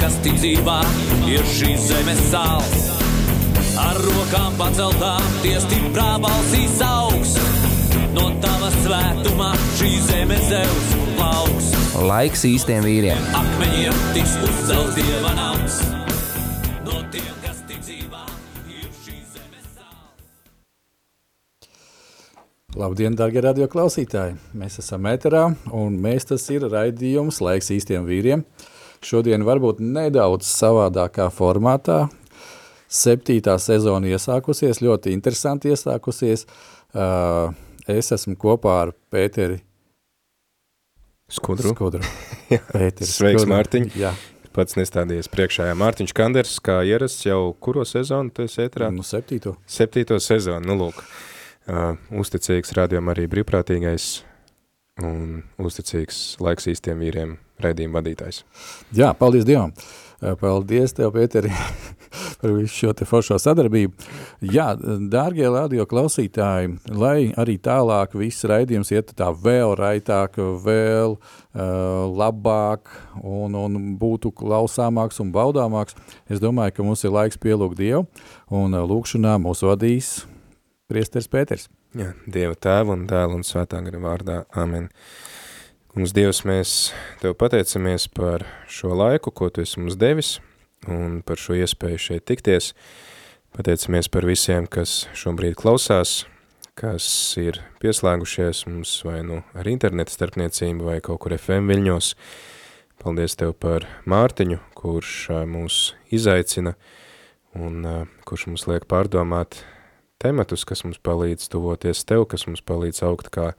kas tic dzīvā, ir šīs zemes sāls. Ar rokām paceltām, tie stiprā balsīs augs. No tava svētumā šī zeme zeus plauks. Laiks īstiem vīriem. Akmeņiem tiks uzcelts dieva nams. No tiem, kas tic dzīvā, ir šīs zemes sāls. Labdien, darbie radio klausītāji! Mēs esam metrā, un mēs tas ir raidījums Laiks īstiem vīriem. Šodien varbūt nedaudz savādākā formātā. Septītā sezona iesākusies, ļoti interesanti iesākusies. Uh, es esmu kopā ar Pēteri Skudru. Skudru. Pēteris Sveiks, Skudru. Mārtiņ. Jā, Pats nestādījies priekšā. Jā, Mārtiņš Kanders, kā ierasts jau kuro sezonu tu esi ētrā? nu septīto. Septīto sezonu, nu lūk. Uh, uzticīgs rādījumam arī brīvprātīgais un uzticīgs laiks īstiem vīriem raidījuma vadītājs. Jā, paldies Dievam. Uh, Paldies tev, Pēteri, par visu šo te foršo sadarbību. Jā, dārgie radio klausītāji, lai arī tālāk viss raidījums iet tā vēl raitāk, vēl uh, labāk un, un būtu klausāmāks un baudāmāks, es domāju, ka mums ir laiks pielūgt Dievu un uh, lūkšanā mūs vadīs priesteris Pēters. Jā, Dieva tēva un dēla un svētā gara vārdā. Amen. Mums Dievs, mēs Tev pateicamies par šo laiku, ko Tu esi mums devis, un par šo iespēju šeit tikties. Pateicamies par visiem, kas šobrīd klausās, kas ir pieslēgušies mums vai nu ar interneta starpniecību vai kaut kur FM viļņos. Paldies Tev par Mārtiņu, kurš mūs izaicina un kurš mums liek pārdomāt tematus, kas mums palīdz tuvoties Tev, kas mums palīdz augt kā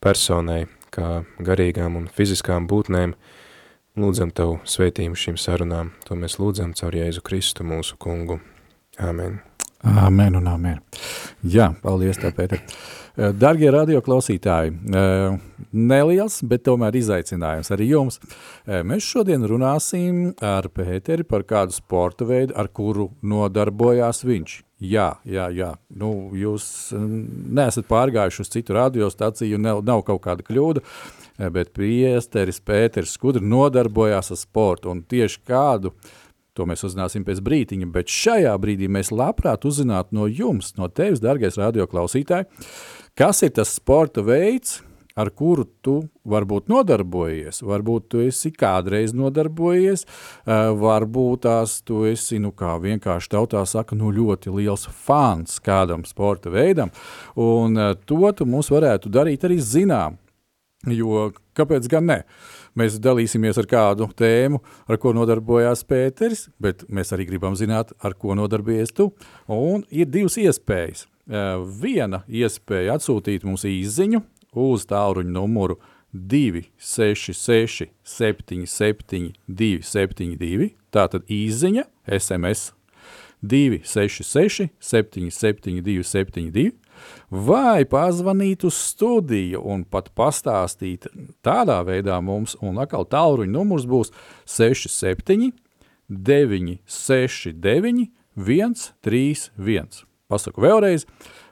personai, kā garīgām un fiziskām būtnēm. Lūdzam Tev sveitījumu šīm sarunām, to mēs lūdzam caur Jēzu Kristu mūsu kungu. Āmen. Amen un amen. Jā, paldies tev, Pēter. Eh, Dargie radioklausītāji, eh, neliels, bet tomēr izaicinājums arī jums. Eh, Mēs šodien runāsim ar Pēteri par kādu sporta veidu, ar kuru nodarbojās viņš. Jā, jā, jā. Nu, jūs neesat pārgājuši uz citu radiostaciju, nav, nav kaut kāda kļūda, eh, bet priesteris Pēters Skudri nodarbojās ar sportu un tieši kādu To mēs uzzināsim pēc brīdiņa, bet šajā brīdī mēs labprāt uzzinātu no jums, no tevis, dārgais radioklausītāji, kas ir tas sporta veids, ar kuru tu varbūt nodarbojies. Varbūt tu esi kādreiz nodarbojies, varbūt tās tu esi, nu kā vienkārši tautā saka, nu ļoti liels fans kādam sporta veidam, un to tu mums varētu darīt arī zinām. Jo kāpēc gan ne? Mēs dalīsimies ar kādu tēmu, ar ko nodarbojās Pēters, bet mēs arī gribam zināt, ar ko nodarbojies tu. Un ir divas iespējas. Viena iespēja atsūtīt mums īziņu uz tālruņa numuru 266 77 272. Tātad īziņa, SMS 266 77 272 vai pazvanīt uz studiju un pat pastāstīt tādā veidā mums, un atkal tālruņa numurs būs 67 969 131. Pasaku vēlreiz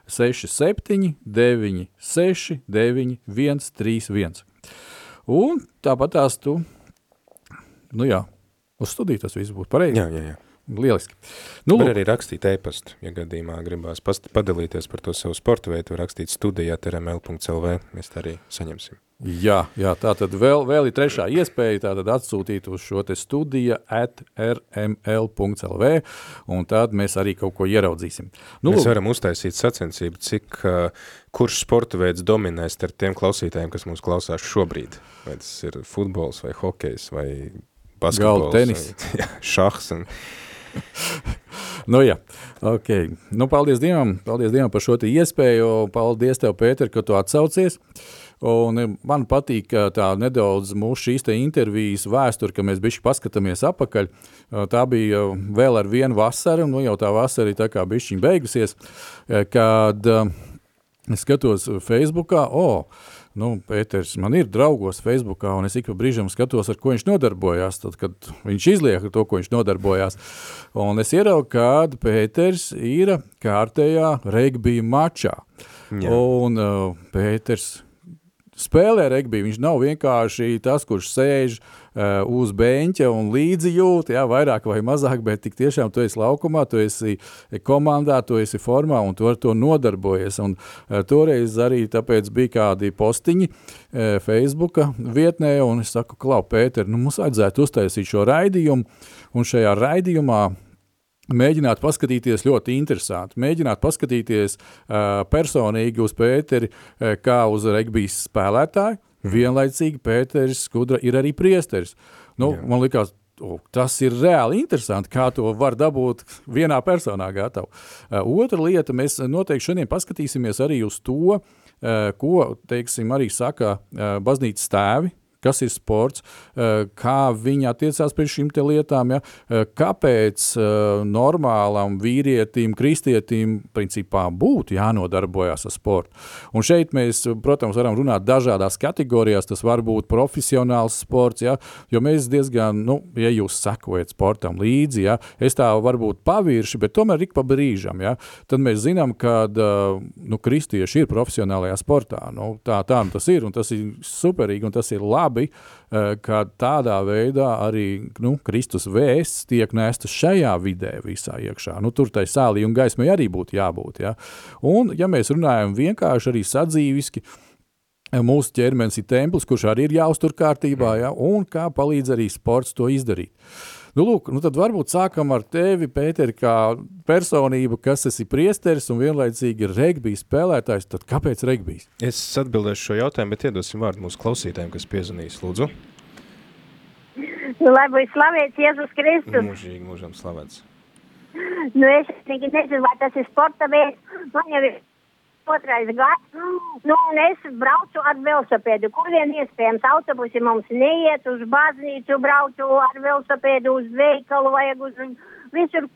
67 969 131. Un tāpat tās tu, nu jā, uz studiju tas viss būtu pareizi. Jā, jā, jā. Lieliski. Nu, Var arī rakstīt e-pastu, ja gadījumā gribās padalīties par to savu sporta veidu, var rakstīt studijā trml.lv, mēs tā arī saņemsim. Jā, jā tā tad vēl, vēl ir trešā iespēja tātad atsūtīt uz šo te studija at rml.lv un tad mēs arī kaut ko ieraudzīsim. Nu, mēs varam uztaisīt sacensību, cik, uh, kurš sporta veids dominēs ar tiem klausītājiem, kas mums klausās šobrīd. Vai tas ir futbols vai hokejs vai basketbols. tenis. Vai, jā, šahs un nu, jā, ok. Nu, paldies Dievam, paldies Dievam par šo te iespēju. Paldies tev, Pēter, ka tu atsaucies. Un man patīk tā nedaudz mūsu šīs intervijas vēsture, ka mēs bišķi paskatāmies apakaļ. Tā bija vēl ar vienu vasaru, nu jau tā vasara ir tā kā bišķiņ beigusies, kad es skatos Facebookā, o, oh, nu, Pēters, man ir draugos Facebookā, un es ik pa brīžam skatos, ar ko viņš nodarbojās, tad, kad viņš izliek ar to, ko viņš nodarbojās. Un es ieraugu, kad Pēters ir kārtējā regbija mačā. Jā. Un uh, Pēters spēlē regbiju. Viņš nav vienkārši tas, kurš sēž uh, uz beņķa un līdzi jūt, jā, vairāk vai mazāk, bet tik tiešām tu esi laukumā, tu esi komandā, tu esi formā un tu ar to nodarbojies. Un uh, toreiz arī tāpēc bija kādi postiņi uh, Facebooka vietnē, un es saku, Klau, Pēter, nu mums vajadzētu uztaisīt šo raidījumu, un šajā raidījumā mēģināt paskatīties ļoti interesanti. Mēģināt paskatīties uh, personīgi uz Pēteri uh, kā uz regbijas spēlētāju. Mm. Vienlaicīgi Pēteris Skudra ir arī priesteris. Nu, Jā. man likās, oh, tas ir reāli interesanti, kā to var dabūt vienā personā gatavu. Uh, otra lieta, mēs noteikti šodien paskatīsimies arī uz to, uh, ko, teiksim, arī saka uh, baznīcas tēvi, kas ir sports, eh, kā viņi attiecās pret šīm lietām, ja? Eh, kāpēc eh, normālam vīrietim, kristietim principā būtu jānodarbojas ar sportu. Un šeit mēs, protams, varam runāt dažādās kategorijās, tas var būt profesionāls sports, ja? jo mēs diezgan, nu, ja jūs sekojat sportam līdzi, ja? es tā varbūt pavirši, bet tomēr ik pa brīžam, ja? tad mēs zinām, ka nu, kristieši ir profesionālajā sportā. Nu, tā, tā nu tas ir, un tas ir superīgi, un tas ir labi labi, eh, ka tādā veidā arī nu, Kristus vēsts tiek nestas šajā vidē visā iekšā. Nu, tur tai sālī un gaismai arī būtu jābūt. Ja? Un, ja mēs runājam vienkārši arī sadzīviski, eh, mūsu ķermenis ir templis, kurš arī ir jāuztur kārtībā, ja? un kā palīdz arī sports to izdarīt. Nu, lūk, nu tad varbūt sākam ar tevi, Pēter, kā personību, kas esi priesteris un vienlaicīgi ir regbijas spēlētājs. Tad kāpēc regbijas? Es atbildēšu šo jautājumu, bet iedosim vārdu mūsu klausītājiem, kas piezvanīs. Lūdzu. Nu, lai būtu slavēts Jēzus Kristus. Mūžīgi, mūžam slavēts. Nu, es nezinu, vai tas ir sporta veids. Man jau ir otrais gads. Nu, un es braucu ar velosipēdu. Kur vien iespējams autobusi mums neiet uz baznīcu, braucu ar velosipēdu uz veikalu, vajag uz visur,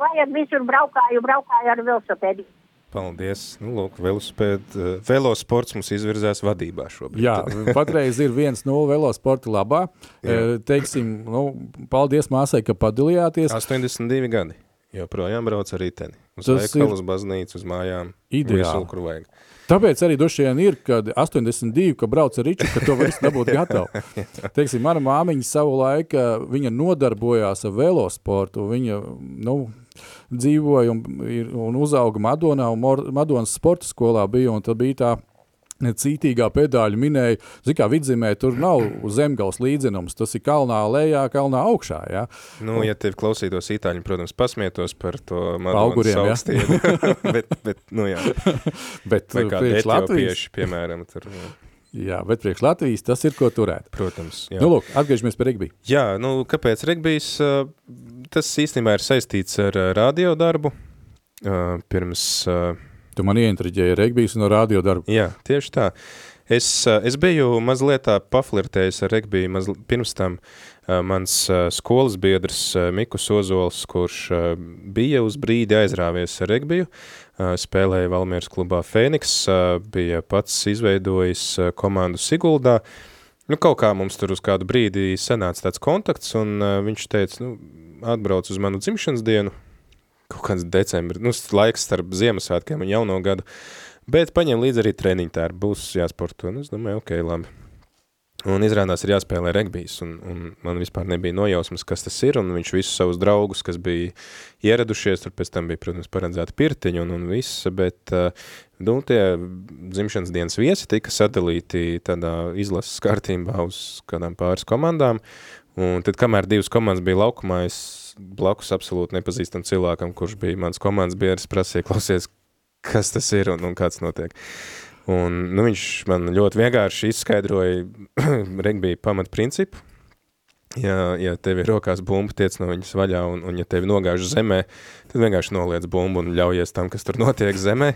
vajag visur braukāju, braukāju ar velosipēdu. Paldies. Nu, lūk, velospēd, velosports mums izvirzās vadībā šobrīd. Jā, patreiz ir 1-0 velosporta labā. Jā. Teiksim, nu, paldies māsai, ka padalījāties. 82 gadi. Joprojām brauc ar riteni. Uz Tas veikalu, ir... uz baznīcu, uz mājām. Ideāli. Visu, kur vajag. Tāpēc arī vien ir, kad 82, ka brauc ar riču, ka to var dabūt gatavu. Teiksim, mana māmiņa savu laiku, viņa nodarbojās ar velosportu, viņa, nu, dzīvoja un, un uzauga Madonā, un Madonas sporta skolā bija, un tad bija tā cītīgā pedāļa minēja, kā vidzemē tur nav zemgals līdzinums, tas ir kalnā lejā, kalnā augšā, jā. Nu, ja tev klausītos itāļi, protams, pasmietos par to Madonas augstienu, bet, bet, nu jā. bet kā Etiopieši, piemēram, tur, jā. Jā, bet priekš Latvijas tas ir, ko turēt. Protams, jā. Nu, lūk, atgriežamies pie regbija. Jā, nu, kāpēc regbijs? Tas īstenībā ir saistīts ar radio darbu. Pirms Tu man ieintriģēji regbijs no radio darba. Jā, tieši tā. Es, es biju mazliet tā paflirtējis ar regbiju maz, pirms tam. Mans skolas biedrs Mikus Ozols, kurš bija uz brīdi aizrāvies ar regbiju, spēlēja Valmieras klubā Fēniks, bija pats izveidojis komandu Siguldā. Nu, kaut kā mums tur uz kādu brīdi sanāca tāds kontakts, un viņš teica, nu, atbrauc uz manu dzimšanas dienu, kaut kāds decembris, nu, laiks starp Ziemassvētkiem un jauno gadu, bet paņem līdzi arī treniņu tērpu, būs jāsporto, un es domāju, ok, labi. Un izrādās ir jāspēlē regbijs, un, un man vispār nebija nojausmas, kas tas ir, un viņš visus savus draugus, kas bija ieradušies, tur pēc tam bija, protams, paredzēta pirtiņa un, un viss, bet, nu, tie dzimšanas dienas viesi tika sadalīti tādā izlases kārtībā uz kādām pāris komandām, un tad, kamēr divas komandas bija laukumā, es blakus absolūti nepazīstam cilvēkam, kurš bija mans komandas biedrs, prasīja, klausies, kas tas ir un, un kāds notiek. Un, nu, viņš man ļoti vienkārši izskaidroja regbija pamatprincipu, ja, ja tev ir rokās bumba, tiec no viņas vaļā, un, un ja tevi nogāž zemē, tad vienkārši noliec bumbu un ļaujies tam, kas tur notiek zemē.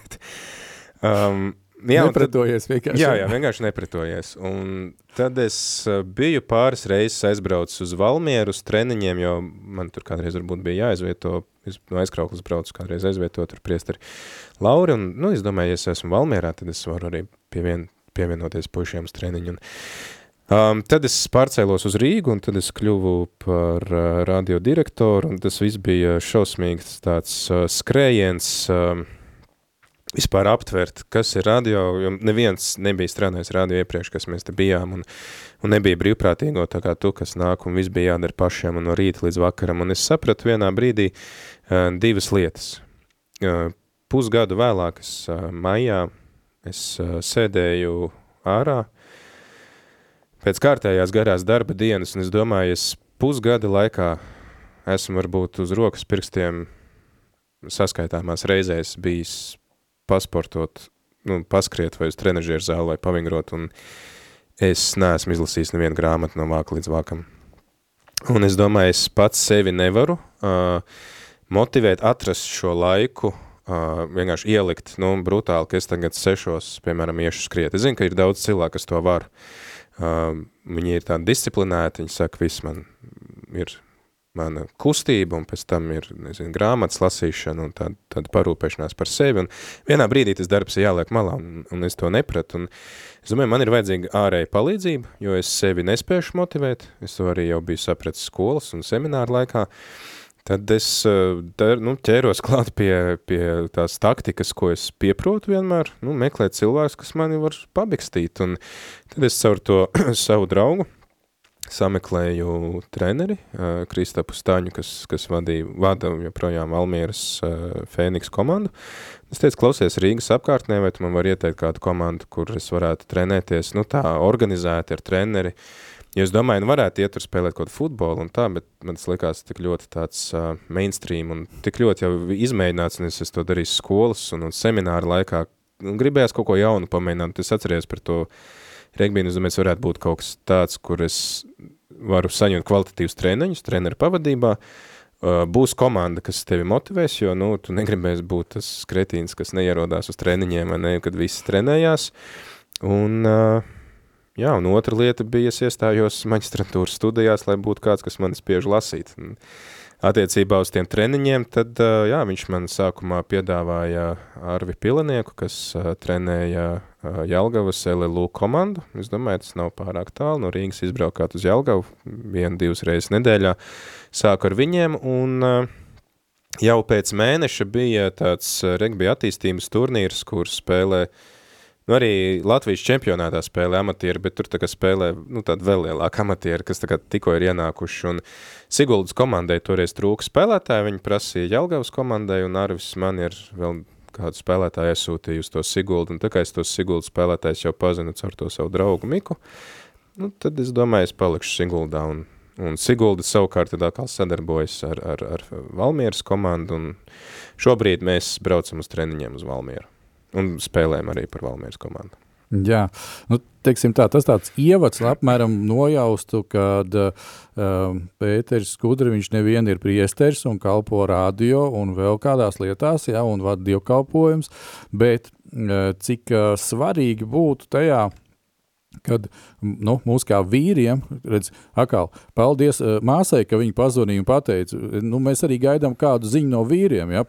um, Jā, nepretojies vienkārši. Jā, jā, vienkārši nepretojies. Un tad es uh, biju pāris reizes aizbraucis uz Valmieru uz treniņiem, jo man tur kādreiz varbūt bija jāizvieto, es no aizkrauklas braucu kādreiz aizvieto tur priestari Lauri, un, nu, es domāju, ja es esmu Valmierā, tad es varu arī pievien, pievienoties pušiem uz treniņu. Un, Um, tad es pārcēlos uz Rīgu, un tad es kļuvu par uh, radiodirektoru, un tas viss bija šausmīgs tāds uh, skrējiens, uh, vispār aptvert, kas ir radio, jo neviens nebija strādājis radio iepriekš, kas mēs te bijām, un, un nebija brīvprātīgo tā kā tu, kas nāk, un viss bija jādara pašiem, un no rīta līdz vakaram, un es sapratu vienā brīdī uh, divas lietas. Uh, pusgadu vēlāk, es uh, maijā, es uh, sēdēju ārā, pēc kārtējās garās darba dienas, un es domāju, es pusgada laikā esmu varbūt uz rokas pirkstiem saskaitāmās reizēs bijis pasportot, nu, paskriet vai uz trenežieru zāli vai pavingrot, un es neesmu izlasījis nevienu grāmatu no vāka līdz vākam. Un es domāju, es pats sevi nevaru uh, motivēt atrast šo laiku, uh, vienkārši ielikt, nu, brutāli, ka es tagad sešos, piemēram, iešu skriet. Es zinu, ka ir daudz cilvēku, kas to var, Uh, viņi ir tādi disciplinēti, viņi saka, viss man ir mana kustība, un pēc tam ir, nezinu, grāmatas lasīšana un tāda, tāda parūpēšanās par sevi, un vienā brīdī tas darbs ir jāliek malā, un, un es to nepratu, un es domāju, man ir vajadzīga ārēja palīdzība, jo es sevi nespēšu motivēt, es to arī jau biju sapratis skolas un semināru laikā, Tad es tā, nu, ķēros klāt pie, pie tās taktikas, ko es pieprotu vienmēr, nu, meklēt cilvēkus, kas mani var pabikstīt. Un tad es caur to savu draugu sameklēju treneri, uh, Kristapu Staņu, kas, kas vadīja, vada joprojām Almieras uh, Fēniks komandu. Es teicu, klausies Rīgas apkārtnē, vai tu man var ieteikt kādu komandu, kur es varētu trenēties, nu tā, organizēti ar treneri, uh, Jo es domāju, nu varētu iet tur spēlēt kaut futbolu un tā, bet man tas likās tik ļoti tāds uh, mainstream un tik ļoti jau izmēģināts, un es, es to darīju skolas un, un semināru laikā. Un gribējās kaut ko jaunu pamēģināt, es atceries par to regbiju, es domāju, varētu būt kaut kas tāds, kur es varu saņemt kvalitatīvus treniņus, treneru pavadībā, uh, būs komanda, kas tevi motivēs, jo, nu, tu negribēsi būt tas kretīns, kas neierodās uz treniņiem, vai ne, kad visi trenējās, un... Uh, Jā, un otra lieta bija, es iestājos maģistrantūras studijās, lai būtu kāds, kas mani spiež lasīt. Attiecībā uz tiem treniņiem, tad jā, viņš man sākumā piedāvāja Arvi Pilanieku, kas trenēja Jelgavas LLU komandu. Es domāju, tas nav pārāk tālu, no Rīgas izbraukāt uz Jelgavu vienu, divas reizes nedēļā. Sāku ar viņiem un jau pēc mēneša bija tāds regbija attīstības turnīrs, kur spēlē uh, Nu, arī Latvijas čempionātā spēlē amatieri, bet tur tā kā spēlē nu, tāda vēl lielāka amatieri, kas tikko ir ienākuši. Un Siguldas komandai toreiz trūka spēlētāji, viņi prasīja Jelgavas komandai, un Arvis man ir vēl kādu spēlētāju iesūtīja uz to Siguldu, un tā kā es tos Siguldas spēlētājs jau pazinu caur to savu draugu Miku, nu, tad es domāju, es palikšu Siguldā, un, un Sigulda savukārt tad atkal sadarbojas ar, ar, ar Valmieras komandu, un šobrīd mēs braucam uz treniņiem uz Valmieru. Un spēlēm arī par Valmieras komandu. Jā, nu, teiksim tā, tas tāds ievads, lai apmēram nojaustu, kad uh, Pēters Skudriņš nevien ir priesteris un kalpo radio un vēl kādās lietās, jā, un vada dievkalpojums, bet uh, cik uh, svarīgi būtu tajā, kad nu, mums kā vīriem, redz, akal, paldies uh, māsai, ka viņa pazvanīja un pateica, nu, mēs arī gaidām kādu ziņu no vīriem, ja,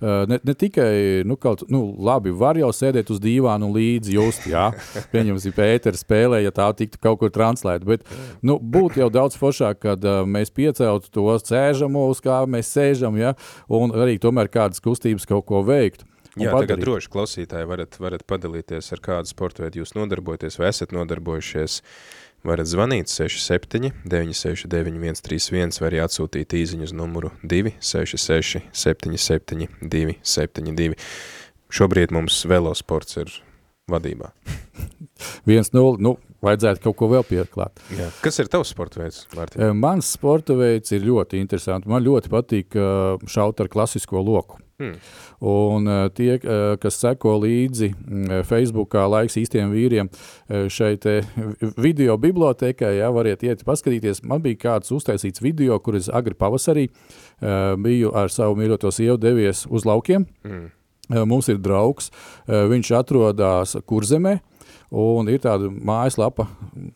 ne, ne tikai, nu, kaut, nu, labi, var jau sēdēt uz dīvānu līdzi just, jā, pieņemsim, Pētera spēlē, ja tā tiktu kaut kur translēta, bet, nu, būtu jau daudz foršāk, kad uh, mēs pieceltu to sēžamos, kā mēs sēžam, ja, un arī tomēr kādas kustības kaut ko veikt. Jā, padarīt. tagad droši klausītāji varat, varat padalīties ar kādu sportu veidu jūs nodarbojaties vai esat nodarbojušies varat zvanīt 67 969 131 vai arī atsūtīt īziņu uz numuru 266 77 272. Šobrīd mums velosports ir vadībā. 1-0, nu, vajadzētu kaut ko vēl pieklāt. Jā. Kas ir tavs sporta veids, Mārtiņ? Mans sporta veids ir ļoti interesants. Man ļoti patīk šaut ar klasisko loku. Hmm. Un uh, tie, uh, kas seko līdzi uh, Facebookā laiks īstiem vīriem šeit video bibliotekā, jā, variet iet paskatīties. Man bija kāds uztaisīts video, kur es agri pavasarī biju ar savu mīļoto sievu devies uz laukiem. Hmm. Mums ir draugs, viņš atrodas Kurzemē, un ir tāda mājaslapa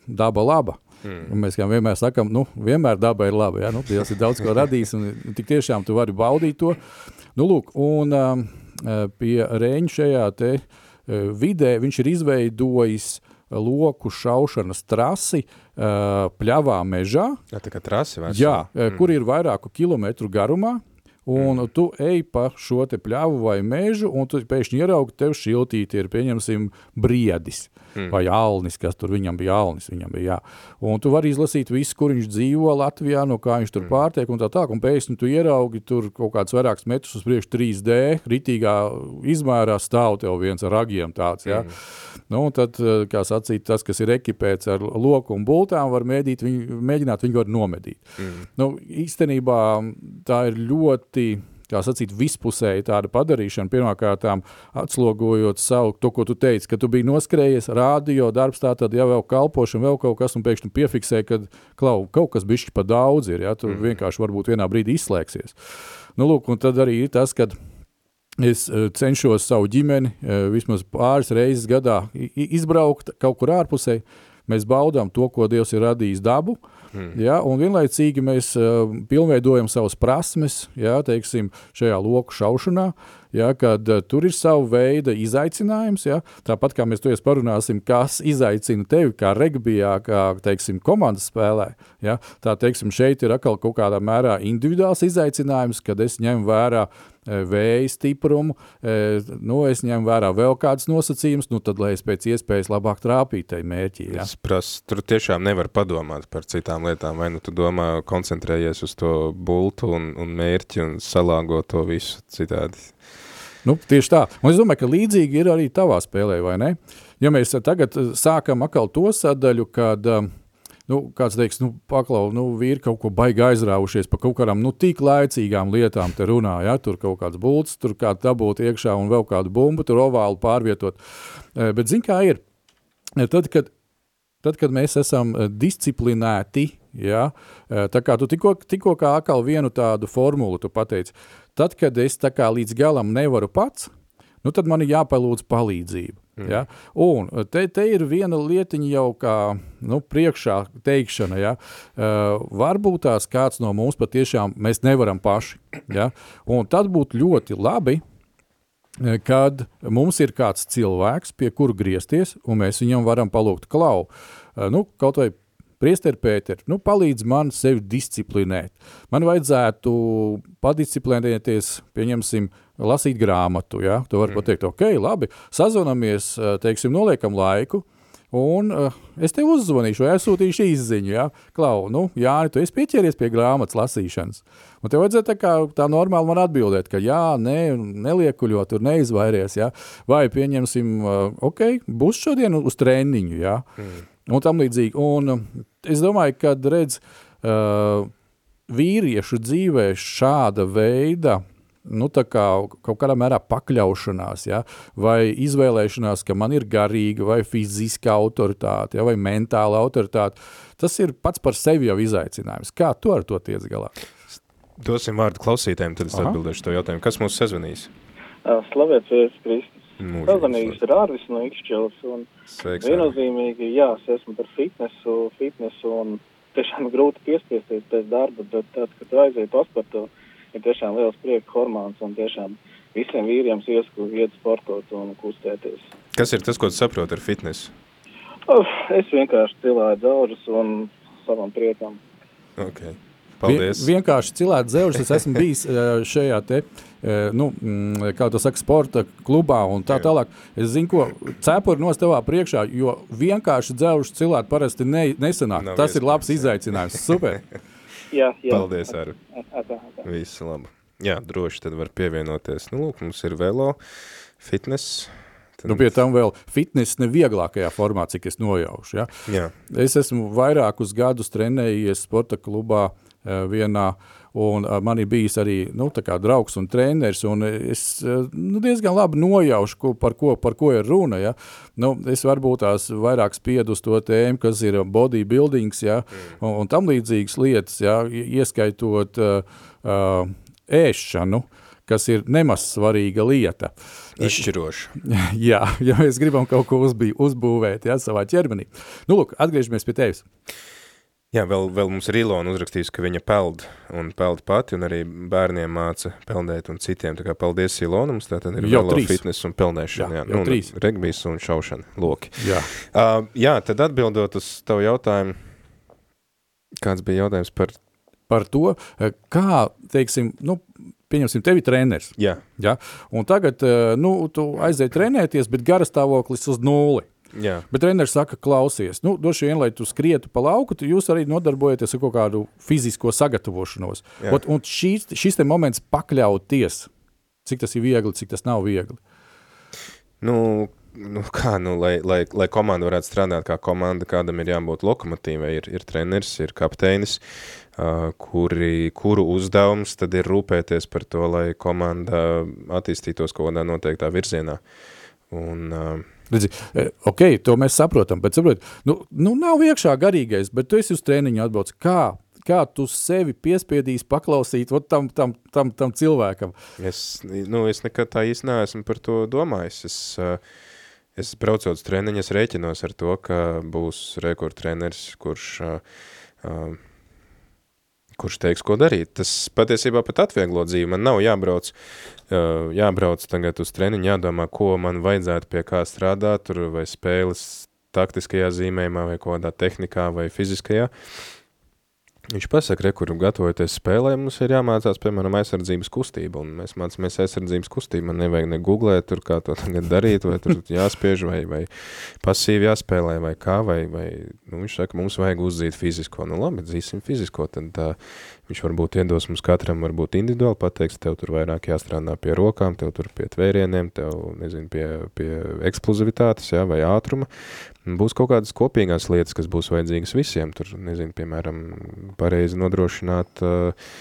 Daba Laba. Mm. Mēs kā vienmēr sakām, nu, vienmēr daba ir laba. Ja? Nu, Dievs ir daudz ko radījis, un tik tiešām tu vari baudīt to. Nu, lūk, un um, uh, pie Rēņa šajā te uh, vidē viņš ir izveidojis loku šaušanas trasi uh, pļavā mežā. Jā, tā kā trasi vairs. Jā, mm. kur ir vairāku kilometru garumā. Un mm. tu ej pa šo te pļavu vai mežu, un tu pēkšņi ieraugi, tev šiltīti ir, pieņemsim, briedis mm. vai alnis, kas tur viņam bija alnis. Viņam bija, jā. un tu vari izlasīt visu, kur viņš dzīvo Latvijā, no kā viņš tur mm. pārtiek un tā tā. Un pēkšņi tu ieraugi tur kaut kāds vairākus metrus uz priekšu 3D, ritīgā izmērā stāv tev viens ar ragiem tāds. Jā. Mm. Nu, tad, eh, kā sacīt, tas, kas ir ekipēts ar loku un bultām, var mēģināt viņu, mēģināt viņu var nomedīt. Mm. Nu, īstenībā tā ir ļoti kā sacīt, vispusēji tāda padarīšana, pirmkārt, atslogojot savu, to, ko tu teici, ka tu biji noskrējies, rādio darbs, tā tad jau vēl kalpošana, vēl kaut kas, un pēkšņi piefiksē, ka klau, kaut kas bišķi pa daudz ir, ja, tu mm. vienkārši varbūt vienā brīdī izslēgsies. Nu, lūk, un tad arī ir tas, kad es e, cenšos savu ģimeni e, vismaz pāris reizes gadā izbraukt kaut kur ārpusē, mēs baudām to, ko Dievs ir radījis dabu, uh, Mm. Ja, un vienlaicīgi mēs uh, pilnveidojam savas prasmes, ja, teiksim, šajā loku šaušanā, ja, kad uh, tur ir sava veida izaicinājums. Ja, tāpat kā mēs to parunāsim, kas izaicina tevi kā regbijā, kā teiksim, komandas spēlē. Ja, tā teiksim, šeit ir atkal kaut kādā mērā individuāls izaicinājums, kad es ņemu vērā E, vēja stiprumu, e, nu, es ņemu vērā vēl kādas nosacījumus, nu, tad, lai es pēc iespējas labāk trāpītu tajā mērķī. Ja? Es prasu, tur tiešām nevar padomāt par citām lietām, vai nu tu domā, koncentrējies uz to bultu un, un mērķi un salāgo to visu citādi. Nu, tieši tā. Un es domāju, ka līdzīgi ir arī tavā spēlē, vai ne? Ja mēs tagad sākam atkal to sadaļu, kad uh, nu, kāds teiks, nu, paklau, nu, vīri kaut ko baigi aizrāvušies par kaut kādām, nu, tik laicīgām lietām te runā, ja, tur kaut kāds bults, tur kāds dabūt iekšā un vēl kādu bumbu, tur ovālu pārvietot. E, bet zin kā ir, tad, kad, tad, kad mēs esam disciplinēti, ja, tā kā tu tikko, tikko kā akal vienu tādu formulu pateici, tad, kad es līdz galam nevaru pats, nu, tad man ir jāpalūdz palīdzību. Mm. Ja? Un te, te ir viena lietiņa jau kā nu, priekšā teikšana. Ja? Uh, varbūt tās kāds no mums patiešām mēs nevaram paši. Ja? Un tad būtu ļoti labi, kad mums ir kāds cilvēks, pie kura griezties, un mēs viņam varam palūgt klau. Uh, nu, kaut vai Priester Pēter, nu, palīdz man sevi disciplinēt. Man vajadzētu padisciplinēties, pieņemsim, lasīt grāmatu. Ja? Tu vari mm. pateikt, ok, labi, sazvanamies, teiksim, noliekam laiku, Un uh, es tev uzzvanīšu, vai aizsūtīšu izziņu. Ja? Klau, nu, Jāni, tu esi pieķēries pie grāmatas lasīšanas. Un tev vajadzētu tā, kā, tā normāli man atbildēt, ka jā, nē, neliekuļot, tur neizvairies. Ja? Vai pieņemsim, uh, ok, būs šodien uz treniņu. Ja? Mm. Un tam līdzīgi. Un es domāju, ka redz, uh, vīriešu dzīvē šāda veida nu, kā, kaut kādā mērā pakļaušanās, ja? vai izvēlēšanās, ka man ir garīga vai fiziska autoritāte, ja? vai mentāla autoritāte. Tas ir pats par sevi jau izaicinājums. Kā tu ar to tiec galā? Dosim vārdu klausītājiem, tad es Aha. atbildēšu to jautājumu. Kas mūs sazvanīs? Slavēts Kristus. Sazvanījis ir Ārvis no Ikšķils. Sveiks, viennozīmīgi, jā, es esmu par fitnesu, fitnesu un tiešām grūti piespiesties pēc darba, bet tad, kad aiziet pasportot, ir tiešām liels prieka hormons un tiešām visiem vīriem iesku iet sportot un kustēties. Kas ir tas, ko tu saproti ar fitnesu? Uh, es vienkārši cilāju dzelžus un savam priekam. Okay. Paldies. Vien, vienkārši cilāt dzelžus. Es esmu bijis šajā te, nu, kā to saka, sporta klubā un tā tālāk. Es zinu, ko cepuri nos tavā priekšā, jo vienkārši dzelžus cilāt parasti ne, nesanāk. Nav Tas iespējams. ir labs izaicinājums. Super. jā, jā. Paldies, Ar. Visu labu. Jā, droši tad var pievienoties. Nu, lūk, mums ir velo, fitness. Tad... Nu, pie tam vēl fitness nevieglākajā formā, cik es nojaušu. Ja? Jā. Es esmu vairākus gadus trenējies sporta klubā uh, vienā, Un uh, man ir bijis arī nu, draugs un treneris, un es uh, nu, diezgan labi nojaušu, ko, par, ko, par ko ir runa. Ja? Nu, es varbūt tās vairāk spiedu uz to tēmu, kas ir bodybuildings ja? un, un tam līdzīgas lietas, ja? ieskaitot uh, uh, ēšanu. Kas ir nemaz svarīga lieta. Izšķiroša. Jā, ja mēs gribam kaut ko uzbī, uzbūvēt ja, savā ķermenī. Nu, lūk, atgriežamies pie tevis. Jā, vēl, vēl mums ir Ilona uzrakstījusi, ka viņa peld un peld pati un arī bērniem māca peldēt un citiem. Tā kā paldies Ilona, mums tā tad ir Jau trīs. fitness un peldēšana. Jā, Jā, nu, trīs. Regbijs un šaušana, loki. Jā. Uh, jā, tad atbildot uz tavu jautājumu, kāds bija jautājums par, Par to, eh, kā, teiksim, nu, pieņemsim, tevi treneris. jā, Ja? Un tagad, eh, nu, tu aizēji trenēties, bet garastāvoklis uz nulli. Jā, Bet treneris saka, klausies, nu, droši vien, lai tu skrietu pa lauku, tu jūs arī nodarbojaties ar kaut kādu fizisko sagatavošanos. Jā. Ot, un šīs, šis te moments pakļauties, cik tas ir viegli, cik tas nav viegli. nu, nu kā, nu, lai, lai, lai komanda varētu strādāt kā komanda, kādam ir jābūt lokomotīvai, ir, ir treneris, ir kapteinis, uh, kuri, kuru uzdevums tad ir rūpēties par to, lai komanda attīstītos kaut kādā noteiktā virzienā. Un, uh, Redzi, eh, ok, to mēs saprotam, bet saprot, nu, nu nav iekšā garīgais, bet tu esi uz treniņu atbrauc. Kā? Kā tu sevi piespiedīsi paklausīt ot, tam, tam, tam, tam cilvēkam? Es, nu, es nekad tā īsti neesmu par to domājis. Es, uh, es braucot uz treniņu, es rēķinos ar to, ka būs rekordtreneris, kurš, uh, uh, kurš teiks, ko darīt. Tas patiesībā pat atvieglo dzīvi. Man nav jābrauc, uh, jābrauc tagad uz treniņu, jādomā, ko man vajadzētu pie kā strādāt, tur vai spēles taktiskajā zīmējumā, vai kādā tehnikā, vai fiziskajā. Viņš pasaka, re, kur gatavoties spēlē, mums ir jāmācās, piemēram, aizsardzības kustība, un mēs mācāmies aizsardzības kustību. Man nevajag ne googlēt, tur, kā to tagad darīt, vai tur jāspiež, vai, vai pasīvi jāspēlē, vai kā, vai, vai nu, viņš saka, mums vajag uzzīt fizisko. Nu labi, dzīsim fizisko, tad tā, viņš varbūt iedos mums katram varbūt individuāli pateiks, tev tur vairāk jāstrādā pie rokām, tev tur pie tvērieniem, tev, nezinu, pie, pie eksplozivitātes, jā, vai ātruma. Būs kaut kādas kopīgās lietas, kas būs vajadzīgas visiem. Tur, nezinu, piemēram, pareizi nodrošināt uh,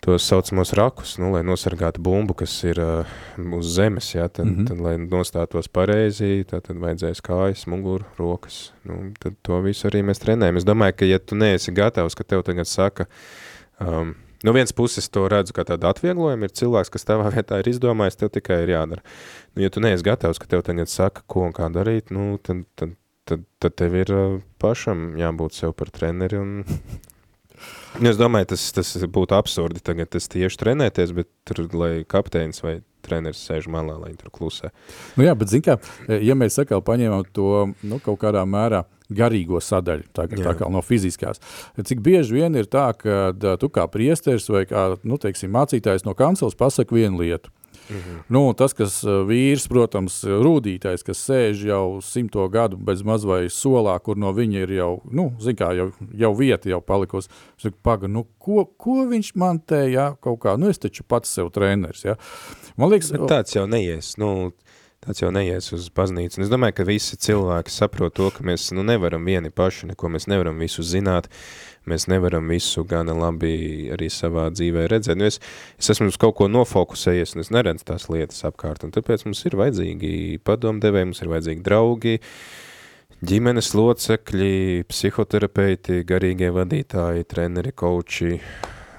tos saucamos rakus, nu, lai nosargātu bumbu, kas ir uh, uz zemes, jā, tad, mm. -hmm. tad, lai nostātos pareizi, tad, tad vajadzēs kājas, muguru, rokas. Nu, tad to visu arī mēs trenējam. Es domāju, ka ja tu neesi gatavs, ka tev tagad saka, um, No vienas puses to redzu kā tādu atvieglojumu, ir cilvēks, kas tavā vietā ir izdomājis, tev tikai ir jādara. Nu, ja tu neesi gatavs, ka tev tagad saka, ko un kā darīt, nu, tad, tad, tad, tad tev ir uh, pašam jābūt sev par treneri. Un... Es domāju, tas, tas būtu absurdi tagad es tieši trenēties, bet tur, lai kapteinis vai treneris sēž malā, lai tur klusē. Nu jā, bet zin kā, ja mēs sakal paņemam to, nu, kaut kādā mērā garīgo sadaļu, tā, Jā. tā kā no fiziskās, cik bieži vien ir tā, ka da, tu kā priesteris vai kā, nu, teiksim, mācītājs no kancels pasaka vienu lietu. Mhm. Nu, tas, kas uh, vīrs, protams, rūdītais, kas sēž jau simto gadu bez maz vai solā, kur no viņa ir jau, nu, zin kā, jau, jau vieta jau palikusi. Es saku, paga, nu, ko, ko viņš man te, jā, kaut kā, nu, es taču pats sev treneris, jā. Man liekas, Bet tāds jau neies, nu, tāds jau neies uz baznīcu. Un es domāju, ka visi cilvēki saprot to, ka mēs nu, nevaram vieni paši, neko mēs nevaram visu zināt, mēs nevaram visu gana labi arī savā dzīvē redzēt. Nu, es, es esmu uz kaut ko nofokusējies, un es neredzu tās lietas apkārt, un tāpēc mums ir vajadzīgi padomdevēji, mums ir vajadzīgi draugi, ģimenes locekļi, psihoterapeiti, garīgie vadītāji, treneri, koči,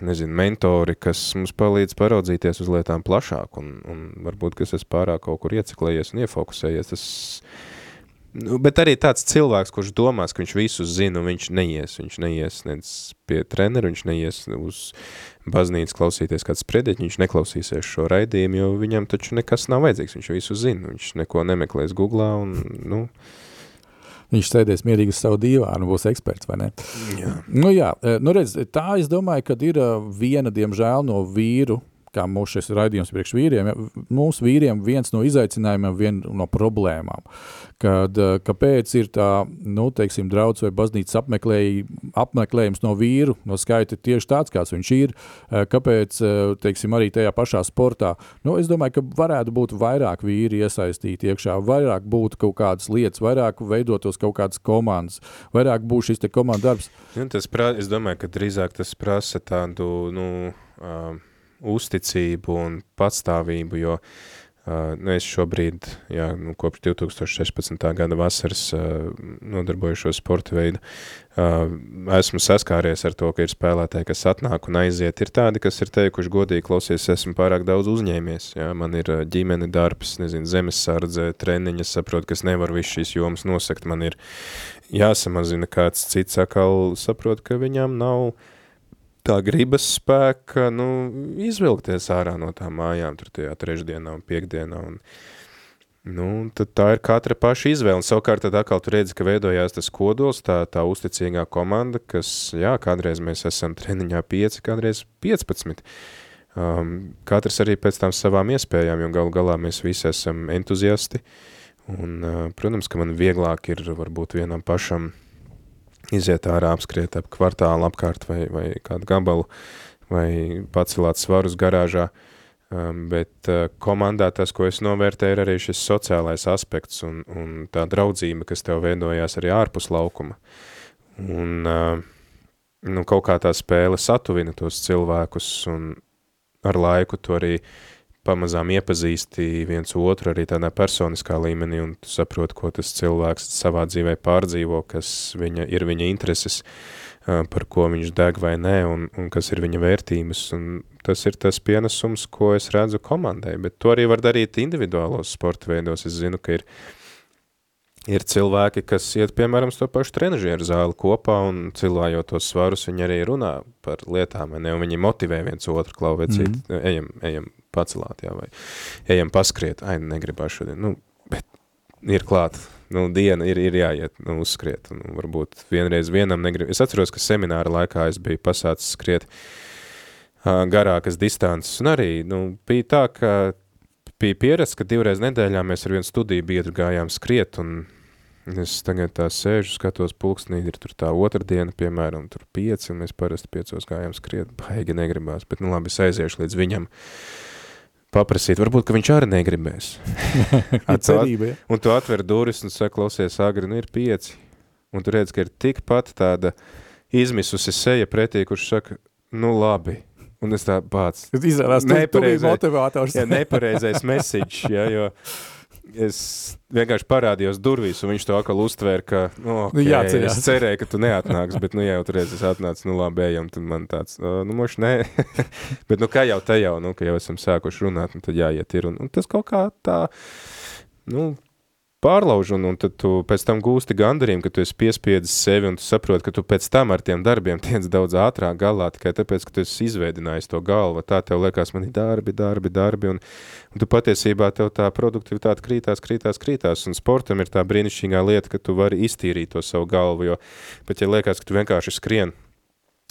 nezinu, mentori, kas mums palīdz paraudzīties uz lietām plašāk, un, un varbūt, ka es pārāk kaut kur ieciklējies un iefokusējies, tas, nu, bet arī tāds cilvēks, kurš domās, ka viņš visu zina, un viņš neies, viņš neies nec pie trenera, viņš neies uz baznīcu klausīties kāds prediķi, viņš neklausīsies šo raidījumu, jo viņam taču nekas nav vajadzīgs, viņš visu zina, viņš neko nemeklēs Googlā, un, nu, viņš sēdēs mierīgi uz savu dīvānu, būs eksperts, vai ne? jā. Nu jā, eh, nu redz, tā es domāju, ka ir eh, viena, diemžēl, no vīru kā mūsu šis raidījums priekš vīriem, ja, mūsu vīriem viens no izaicinājumiem, viena no problēmām, kad, uh, kāpēc ir tā, nu, teiksim, draudz vai baznīcas apmeklēj, apmeklējums no vīru, no skaita tieši tāds, kāds viņš ir, uh, kāpēc, uh, teiksim, arī tajā pašā sportā. Nu, es domāju, ka varētu būt vairāk vīri iesaistīti iekšā, vairāk būtu kaut kādas lietas, vairāk veidotos kaut kādas komandas, vairāk būs šis te komandu darbs. Ja, tas prā, es domāju, ka drīzāk tas prasa tādu, nu, uh, uzticību un patstāvību, jo uh, nu, es šobrīd, jā, nu, kopš 2016. gada vasaras uh, nodarbojušos sporta veidu, uh, esmu saskāries ar to, ka ir spēlētāji, kas atnāk un aiziet. Ir tādi, kas ir teikuši godīgi, klausies, esmu pārāk daudz uzņēmies, jā, man ir ģimene darbs, nezinu, zemesardze, treniņas, saprotu, ka es nevaru visu šīs jomas nosakt, man ir jāsamazina kāds cits, atkal saprot, ka viņam nav tā gribas spēka, nu, izvilkties ārā no tām mājām, tur tajā trešdienā un piekdienā, un, nu, tad tā ir katra paša izvēle, un savukārt tad atkal tu redzi, ka veidojās tas kodols, tā, tā uzticīgā komanda, kas, jā, kādreiz mēs esam treniņā 5, kādreiz 15, um, katrs arī pēc tām savām iespējām, jo galu galā mēs visi esam entuziasti, un, uh, protams, ka man vieglāk ir varbūt vienam pašam iziet ārā, apskriet ap kvartālu apkārt vai, vai kādu gabalu, vai pacelāt svarus garāžā, um, bet uh, komandā tas, ko es novērtēju, ir arī šis sociālais aspekts un, un tā draudzība, kas tev veidojās arī ārpus laukuma. Un uh, nu, kaut kā tā spēle satuvina tos cilvēkus un ar laiku to arī uh, pamazām iepazīsti viens otru arī tādā personiskā līmenī un tu saproti, ko tas cilvēks savā dzīvē pārdzīvo, kas viņa, ir viņa intereses, par ko viņš deg vai nē un, un kas ir viņa vērtības. Un tas ir tas pienesums, ko es redzu komandai, bet to arī var darīt individuālos sporta veidos. Es zinu, ka ir Ir cilvēki, kas iet, piemēram, to pašu trenažieru zāli kopā un cilājot tos svarus, viņi arī runā par lietām, ne, un viņi motivē viens otru, klau, vecīt, mm -hmm. ejam, ejam pacelāt, jā, vai ejam paskriet, ai, negribās šodien, nu, bet ir klāt, nu, diena ir, ir jāiet, nu, uzskriet, un varbūt vienreiz vienam negrib. Es atceros, ka semināra laikā es biju pasācis skriet uh, garākas distances, un arī, nu, bija tā, ka bija pierasts, ka divreiz nedēļā mēs ar vienu studiju biedru gājām skriet, un es tagad tā sēžu, skatos pulksnī, ir tur tā otrdiena, piemēram, tur pieci, un mēs parasti piecos gājām skriet, baigi negribās, bet nu labi, es aiziešu līdz viņam paprasīt, varbūt, ka viņš arī negribēs. Cerība, ja? Un tu atver durvis un saka, klausies, agri, nu ir pieci, un tu redz, ka ir tikpat tāda izmisusi seja pretī, kurš saka, nu labi, Un es tā pats. Tas izrādās, ka tu biji motivators. jā, nepareizais message, jā, jo es vienkārši parādījos durvīs, un viņš to atkal uztvēra, ka, nu, okay, nu jāceļās. es cerēju, ka tu neatnāks, bet, nu, jā, jau tur es atnācu, nu, labi, ejam, tad man tāds, nu, moši nē, bet, nu, kā jau te jau, nu, ka jau esam sākuši runāt, nu, tad jāiet ir, un, un tas kaut kā tā, nu, pārlauž, un, un tad tu pēc tam gūsti gandarījumu, ka tu esi piespiedzis sevi, un tu saproti, ka tu pēc tam ar tiem darbiem tiec daudz ātrāk galā, tikai tāpēc, ka tu esi izveidinājis to galvu, tā tev liekas, man ir darbi, darbi, darbi, un, un tu patiesībā tev tā produktivitāte krītās, krītās, krītās, un sportam ir tā brīnišķīgā lieta, ka tu vari iztīrīt to savu galvu, jo pat ja liekas, ka tu vienkārši skrien,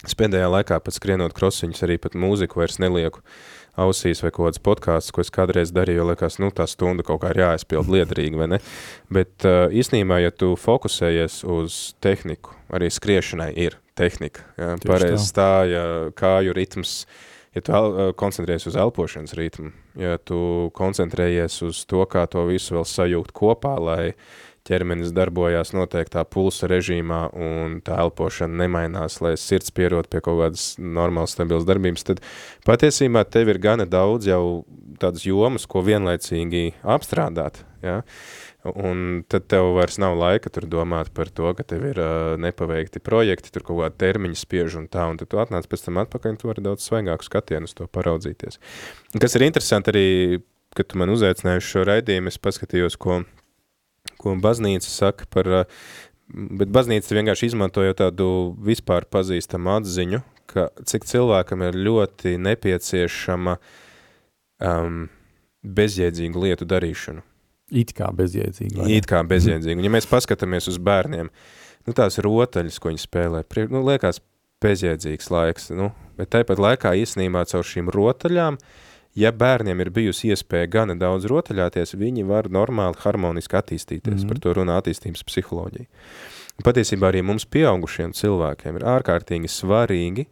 es pēdējā laikā pat skrienot krosiņus arī pat mūziku vairs nelieku, uh, ausīs vai kaut kāds podkāsts, ko es kādreiz darīju, jo liekas, nu, tā stunda kaut kā ir jāaizpild liederīgi, vai ne? Bet uh, īsnībā, ja tu fokusējies uz tehniku, arī skriešanai ir tehnika, ja? pareiz stāja, kāju ritms, ja tu el, uh, koncentrējies uz elpošanas ritmu, ja tu koncentrējies uz to, kā to visu vēl sajūgt kopā, lai ķermenis darbojās noteiktā pulsa režīmā un tā elpošana nemainās, lai sirds pierot pie kaut kādas normālas stabilas darbības, tad patiesībā tev ir gana daudz jau tādas jomas, ko vienlaicīgi apstrādāt, ja? un tad tev vairs nav laika tur domāt par to, ka tev ir uh, nepaveikti projekti, tur kaut kāda termiņa spiež un tā, un tad tu atnāc pēc tam atpakaļ, un tu vari daudz svaigāku skatienu uz to paraudzīties. Kas ir interesanti arī, kad tu man uzaicinājuši šo raidījumu, es paskatījos, ko ko baznīca saka par, eh, bet baznīca vienkārši izmantoja tādu vispār pazīstamu atziņu, ka cik cilvēkam ir ļoti nepieciešama um, bezjēdzīgu lietu darīšanu. It kā bezjēdzīgi. It kā bezjēdzīgi. Ja mēs paskatāmies uz bērniem, nu tās rotaļas, ko viņi spēlē, nu liekas bezjēdzīgs laiks, nu, bet tāpat laikā īstenībā caur šīm rotaļām ja bērniem ir bijusi iespēja gana daudz rotaļāties, viņi var normāli, harmoniski attīstīties. Mm -hmm. Par to runā attīstības psiholoģija. Patiesībā arī mums pieaugušiem cilvēkiem ir ārkārtīgi svarīgi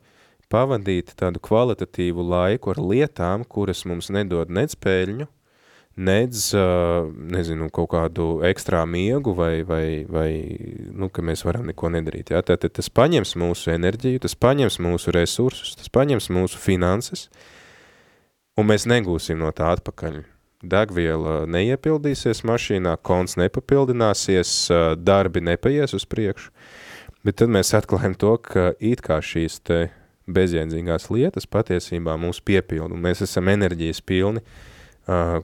pavadīt tādu kvalitatīvu laiku ar lietām, kuras mums nedod nec pēļņu, nedz, nezinu, kaut kādu ekstrā miegu vai, vai, vai nu, ka mēs varam neko nedarīt. Ja? Tātad tas paņems mūsu enerģiju, tas paņems mūsu resursus, tas paņems mūsu finanses, uh, un mēs negūsim no tā atpakaļ. Degviela neiepildīsies mašīnā, konts nepapildināsies, darbi nepaies uz priekšu, bet tad mēs atklājam to, ka it kā šīs bezjēdzīgās lietas patiesībā mūs piepildu, un mēs esam enerģijas pilni uh,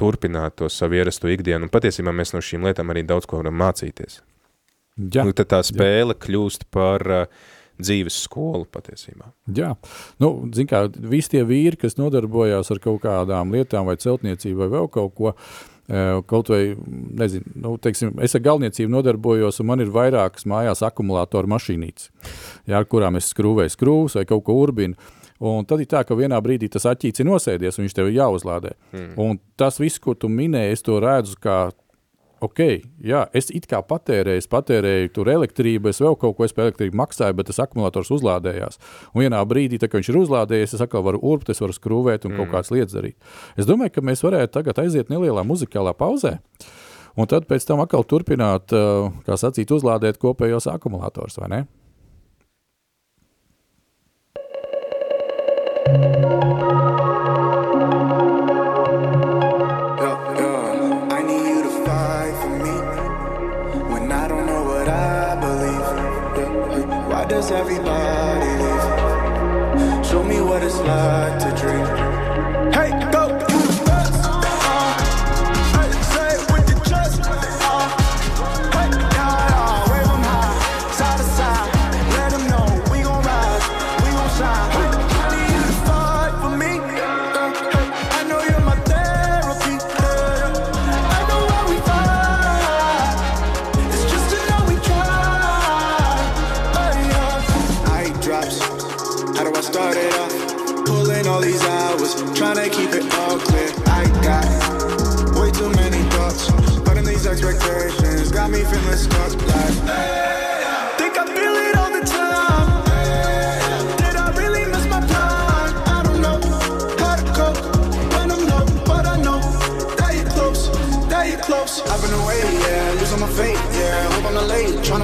turpināt to savu ierasto ikdienu, un patiesībā mēs no šīm lietām arī daudz ko varam mācīties. Ja, nu, tad tā spēle ja. kļūst par uh, dzīves skolu patiesībā. Jā, nu, kā, visi tie vīri, kas nodarbojās ar kaut kādām lietām vai celtniecību vai vēl kaut ko, eh, kaut vai, nezinu, nu, teiksim, es ar galvniecību nodarbojos, un man ir vairākas mājās akumulātoru mašīnītes, jā, ar kurām es skrūvēju skrūvus vai kaut ko urbinu. Un tad ir tā, ka vienā brīdī tas aķīts ir nosēdies, un viņš tev ir jāuzlādē. Mm. Un tas viss, ko tu minēji, es to redzu kā ok, jā, es it kā patērēju, es patērēju tur elektrību, es vēl kaut ko par elektrību maksāju, bet tas akumulators uzlādējās. Un vienā brīdī, tā, kad viņš ir uzlādējies, es atkal varu urbt, es varu skrūvēt un mm. kaut kādas lietas darīt. Es domāju, ka mēs varētu tagad aiziet nelielā muzikālā pauzē. Un tad pēc tam atkal turpināt, kā sacīt, uzlādēt kopējos akumulators, vai ne?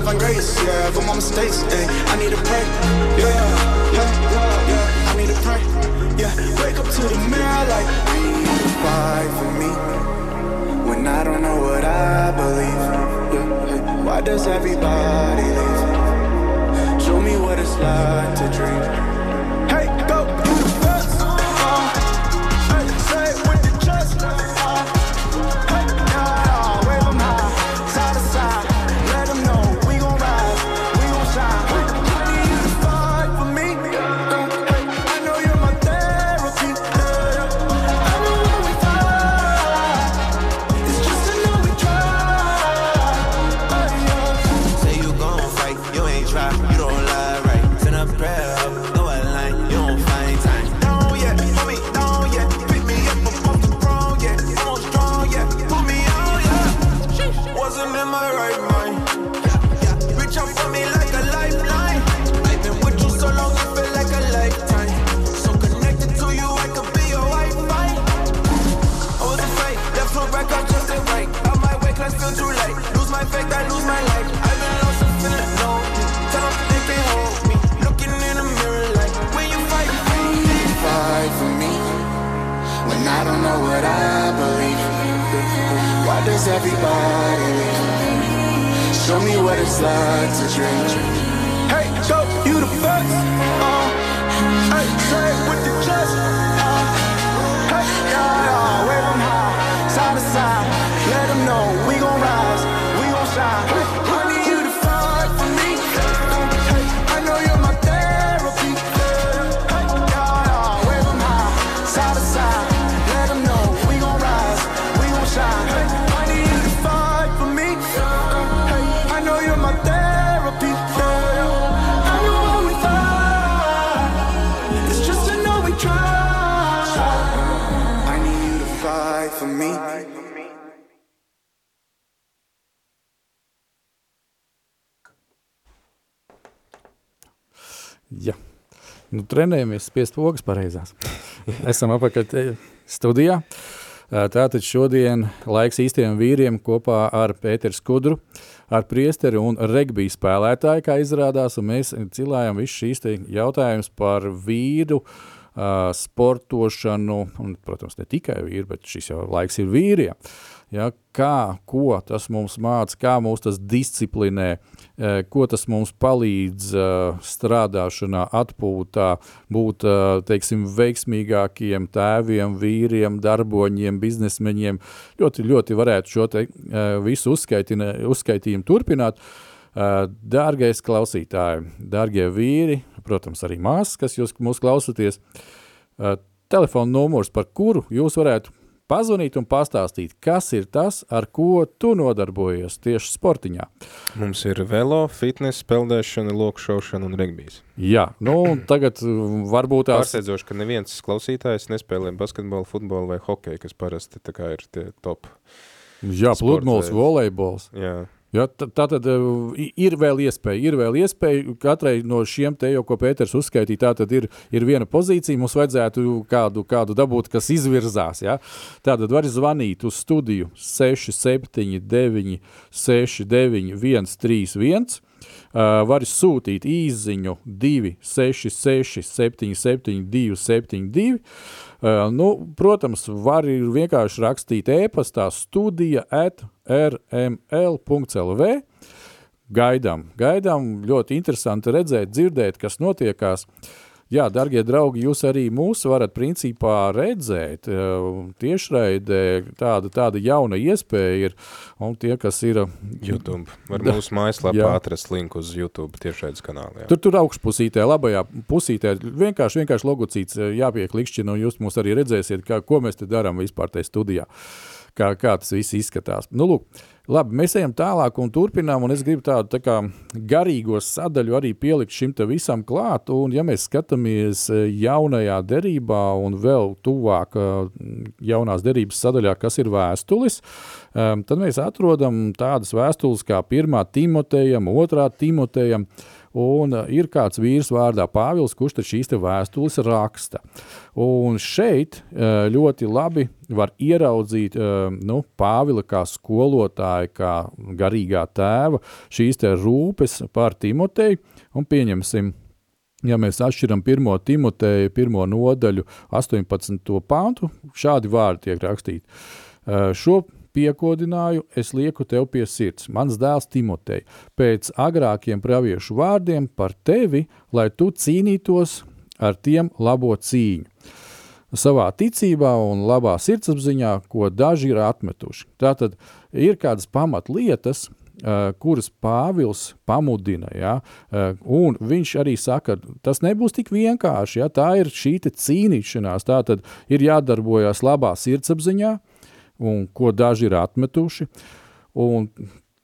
find grace, yeah, for my mistakes, ayy. I need to pray, yeah, yeah, yeah. I need to pray, yeah. Wake up to the mirror, like, I for me when I don't know what I believe. Yeah, yeah. Why does everybody leave? try. I need you to fight for me. Ja. Nu, trenējamies spiest pogas pareizās. Esam apakaļ eh, studijā. Eh, tātad šodien laiks īstiem vīriem kopā ar Pēteru Skudru, ar priesteri un regbiju spēlētāju, kā izrādās, un mēs cilājam visu šīs jautājumus par vīru, uh, sportošanu, un, protams, ne tikai vīri, bet šis jau laiks ir vīriem. Ja, kā, ko tas mums māca, kā mūs tas disciplinē, ko tas mums palīdz strādāšanā, atpūtā, būt teiksim, veiksmīgākiem tēviem, vīriem, darboņiem, biznesmeņiem. Ļoti, ļoti varētu šo te, visu uzskaitījumu turpināt. Dārgais klausītāji, dārgie vīri, protams, arī māsas, kas jūs mūs klausaties, telefona numurs, par kuru jūs varētu pazvanīt un pastāstīt, kas ir tas, ar ko tu nodarbojies tieši sportiņā. Mums ir velo, fitness, peldēšana, lokšaušana un regbijs. Jā, nu tagad uh, varbūt tās... Pārsteidzoši, ka neviens klausītājs nespēlē basketbolu, futbolu vai hokeju, kas parasti tā kā ir tie top. Jā, pludmales, volejbols. Jā. Ja, tā, tad uh, ir vēl iespēja, ir vēl iespēja katrai no šiem te jau, ko Pēters uzskaitīja, tā tad ir, ir viena pozīcija, mums vajadzētu kādu, kādu dabūt, kas izvirzās, ja. Tā tad var zvanīt uz studiju 679 69 131, Uh, var sūtīt īsiņu 266, 77, 272. Uh, nu, protams, var vienkārši rakstīt e-pastā studija at rml.lv. Gaidām, gaidām, ļoti interesanti redzēt, dzirdēt, kas notiekās. Jā, darbie draugi, jūs arī mūs varat principā redzēt. Tiešraidē tāda, tāda jauna iespēja ir. Un tie, kas ir YouTube, var da, mūsu mājaslapā atrast linku uz YouTube tiešraides kanālu. Jā. Tur, tur augšpusītē, labajā pusītē, vienkārši, vienkārši logocīts jāpieklikšķina, un jūs mūs arī redzēsiet, kā, ko mēs te darām vispār tajā studijā. Kā, kā tas viss izskatās. Nu, lūk, Labi, mēs ejam tālāk un turpinām, un es gribu tādu tā kā garīgo sadaļu arī pielikt šim te visam klāt, un ja mēs skatāmies e, jaunajā derībā un vēl tuvāk e, jaunās derības sadaļā, kas ir vēstulis, e, tad mēs atrodam tādas vēstules kā pirmā Timotejam, otrā Timotejam, Un uh, ir kāds vīrs vārdā Pāvils, kurš šīs vēstules raksta. Un šeit uh, ļoti labi var ieraudzīt uh, nu, Pāvila kā skolotāja, kā garīgā tēva šīs rūpes par Timoteju. Un pieņemsim, ja mēs atšķiram pirmo Timoteju, pirmo nodaļu, 18. pāntu, šādi vārdi tiek rakstīti. Šo piekodināju, es lieku tev pie sirds, mans dēls Timotei, pēc agrākiem praviešu vārdiem par tevi, lai tu cīnītos ar tiem labo cīņu. Savā ticībā un labā sirdsapziņā, ko daži ir atmetuši. Tātad ir kādas pamatlietas, Uh, kuras Pāvils pamudina. Ja? Uh, un viņš arī saka, tas nebūs tik vienkārši. Ja? Tā ir šī cīnīšanās. Tā tad ir jādarbojas labā sirdsapziņā, uh, un ko daži ir atmetuši. Un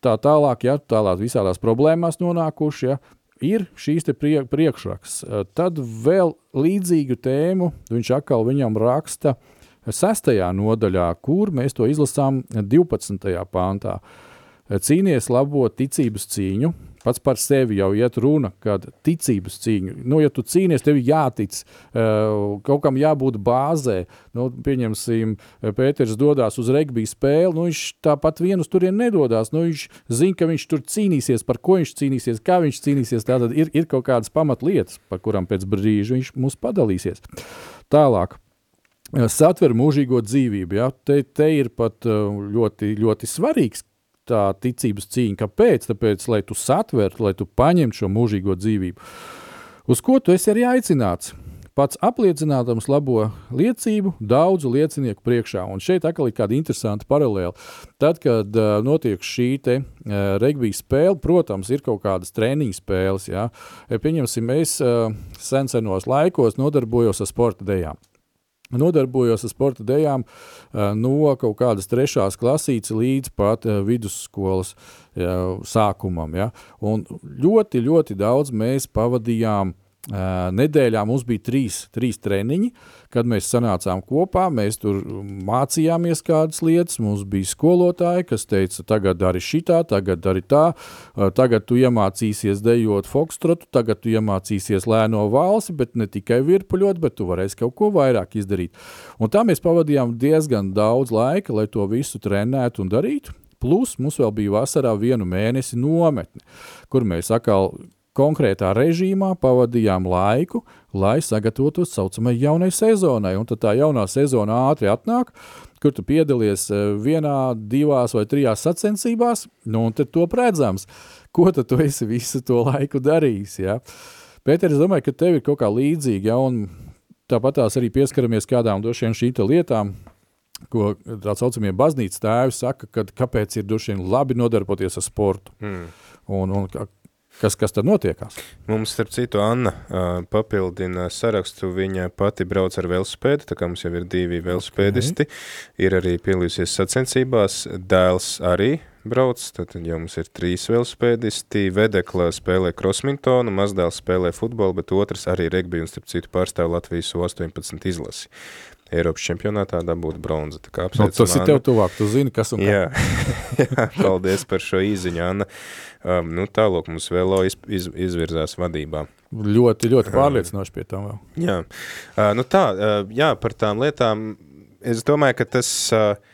tā tālāk, ja tālāk visādās problēmās nonākuši, ja, ir šīs prie, priekšraksts. Tad vēl līdzīgu tēmu viņš atkal viņam raksta sestajā nodaļā, kur mēs to izlasām 12. pāntā. Cīnies labo ticības cīņu, Pats par sevi jau iet runa, kad ticības cīņa. Nu, ja tu cīnies, tev jātic, uh, kaut kam jābūt bāzē. Nu, pieņemsim, Pēters dodas uz regbiju spēli, nu, viņš tāpat vienu uz turieni nedodas. Nu, viņš zina, ka viņš tur cīnīsies, par ko viņš cīnīsies, kā viņš cīnīsies. Tātad ir, ir kaut kādas pamatlietas, par kurām pēc brīža viņš mums padalīsies. Tālāk satver mūžīgo dzīvību. Ja? Te, te ir pat ļoti, ļoti svarīgs, tā ticības cīņa. Kāpēc? Tāpēc, lai tu satvertu, lai tu paņemtu šo mūžīgo dzīvību. Uz ko tu esi arī aicināts? Pats apliecinādams labo liecību daudzu liecinieku priekšā. Un šeit atkal ir kāda interesanta paralēla. Tad, kad uh, notiek šī te, uh, regbija spēle, protams, ir kaut kādas treniņu spēles. Ja? Pieņemsim, es uh, sen senos laikos nodarbojos ar sporta dejām nodarbojos ar sporta dejām eh, no kaut kādas trešās klasītes līdz pat eh, vidusskolas ja, sākumam. Ja. Un ļoti, ļoti daudz mēs pavadījām nedēļā mums bija trīs, trīs treniņi, kad mēs sanācām kopā. Mēs tur mācījāmies kādas lietas. Mums bija skolotāji, kas teica, tagad dari šitā, tagad dari tā, tagad tu iemācīsies dejot fokstrotu, tagad tu iemācīsies lēno valsi, bet ne tikai virpuļot, bet tu varēsi kaut ko vairāk izdarīt. Un tā mēs pavadījām diezgan daudz laika, lai to visu trenētu un darītu. Plus mums vēl bija vasarā vienu mēnesi nometne, kur mēs atkal konkrētā režīmā pavadījām laiku, lai sagatavotos tā saucamajai jaunai sezonai. Un tad tā jaunā sezona ātri atnāk, kur tu piedalies e, vienā, divās vai trijās sacensībās, nu, un tad to redzams, ko tad tu esi visu to laiku darījis. Ja? Pēter, es domāju, ka tev ir kaut kā līdzīga, ja? un tāpat tās arī pieskaramies kādām došiem šīm lietām, ko tā saucamie baznīcas tēvi saka, kad kāpēc ir droši vien labi nodarboties ar sportu. Mm. Un, un Kas, kas tad notiekās? Mums, starp citu, Anna papildina sarakstu. Viņa pati brauc ar velospēdu, tā kā mums jau ir divi velospēdisti. Okay. Ir arī pielījusies sacensībās. Dēls arī brauc, tad jau mums ir trīs velospēdisti. Vedekla spēlē krosmintonu, mazdēls spēlē futbolu, bet otrs arī regbi un, starp citu, pārstāv Latvijas 18 izlasi. Eiropas čempionātā dabūt bronzu. No, nu, tas ir tev tuvāk, tu zini, kas un kā. Jā, jā paldies par šo īziņu, Anna. Um, nu, tālāk mums vēl iz, iz, izvirzās vadībā. Ļoti, ļoti pārliecinoši pie tam vēl. Jā, uh, nu tā, uh, jā, par tām lietām, es domāju, ka tas... Uh,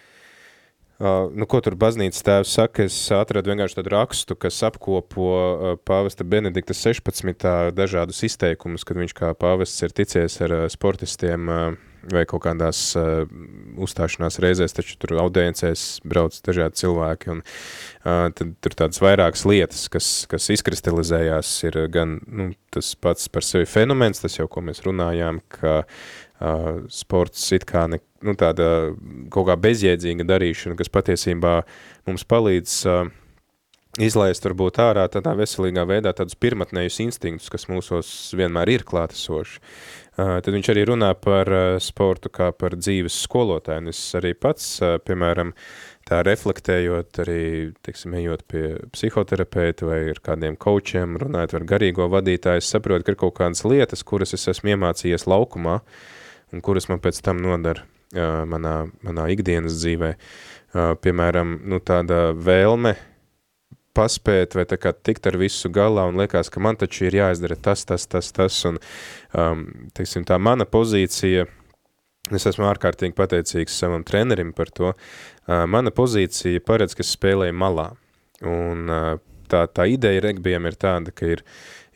Uh, nu, ko tur baznīcas tēvs saka, es atradu vienkārši tādu rakstu, kas apkopo uh, pāvesta Benedikta 16. dažādus izteikumus, kad viņš kā pāvests ir ticies ar uh, sportistiem uh, vai kaut kādās uh, uzstāšanās reizēs, taču tur audiencēs brauc dažādi cilvēki, un uh, tad tur tādas vairākas lietas, kas, kas izkristalizējās, ir gan nu, tas pats par sevi fenomens, tas jau, ko mēs runājām, ka uh, sports it kā ne, nu, tāda kaut kā bezjēdzīga darīšana, kas patiesībā mums palīdz uh, izlaist varbūt ārā tādā veselīgā veidā tādus pirmatnējus instinktus, kas mūsos vienmēr ir klātesoši. Tad viņš arī runā par sportu kā par dzīves skolotāju, es arī pats, piemēram, tā reflektējot arī, teiksim, ejot pie psihoterapeita vai ar kādiem kočiem, runājot ar garīgo vadītāju, es saprotu, ka ir kaut kādas lietas, kuras es esmu iemācījies laukumā, un kuras man pēc tam nodara manā, manā ikdienas dzīvē. Piemēram, nu, tāda vēlme paspēt vai tā kā tikt ar visu galā un liekas, ka man taču ir jāizdara tas, tas, tas, tas un, um, teiksim, tā mana pozīcija, es esmu ārkārtīgi pateicīgs savam trenerim par to, uh, mana pozīcija paredz, ka spēlēju malā, un uh, tā, tā ideja regbijam ir tāda, ka ir,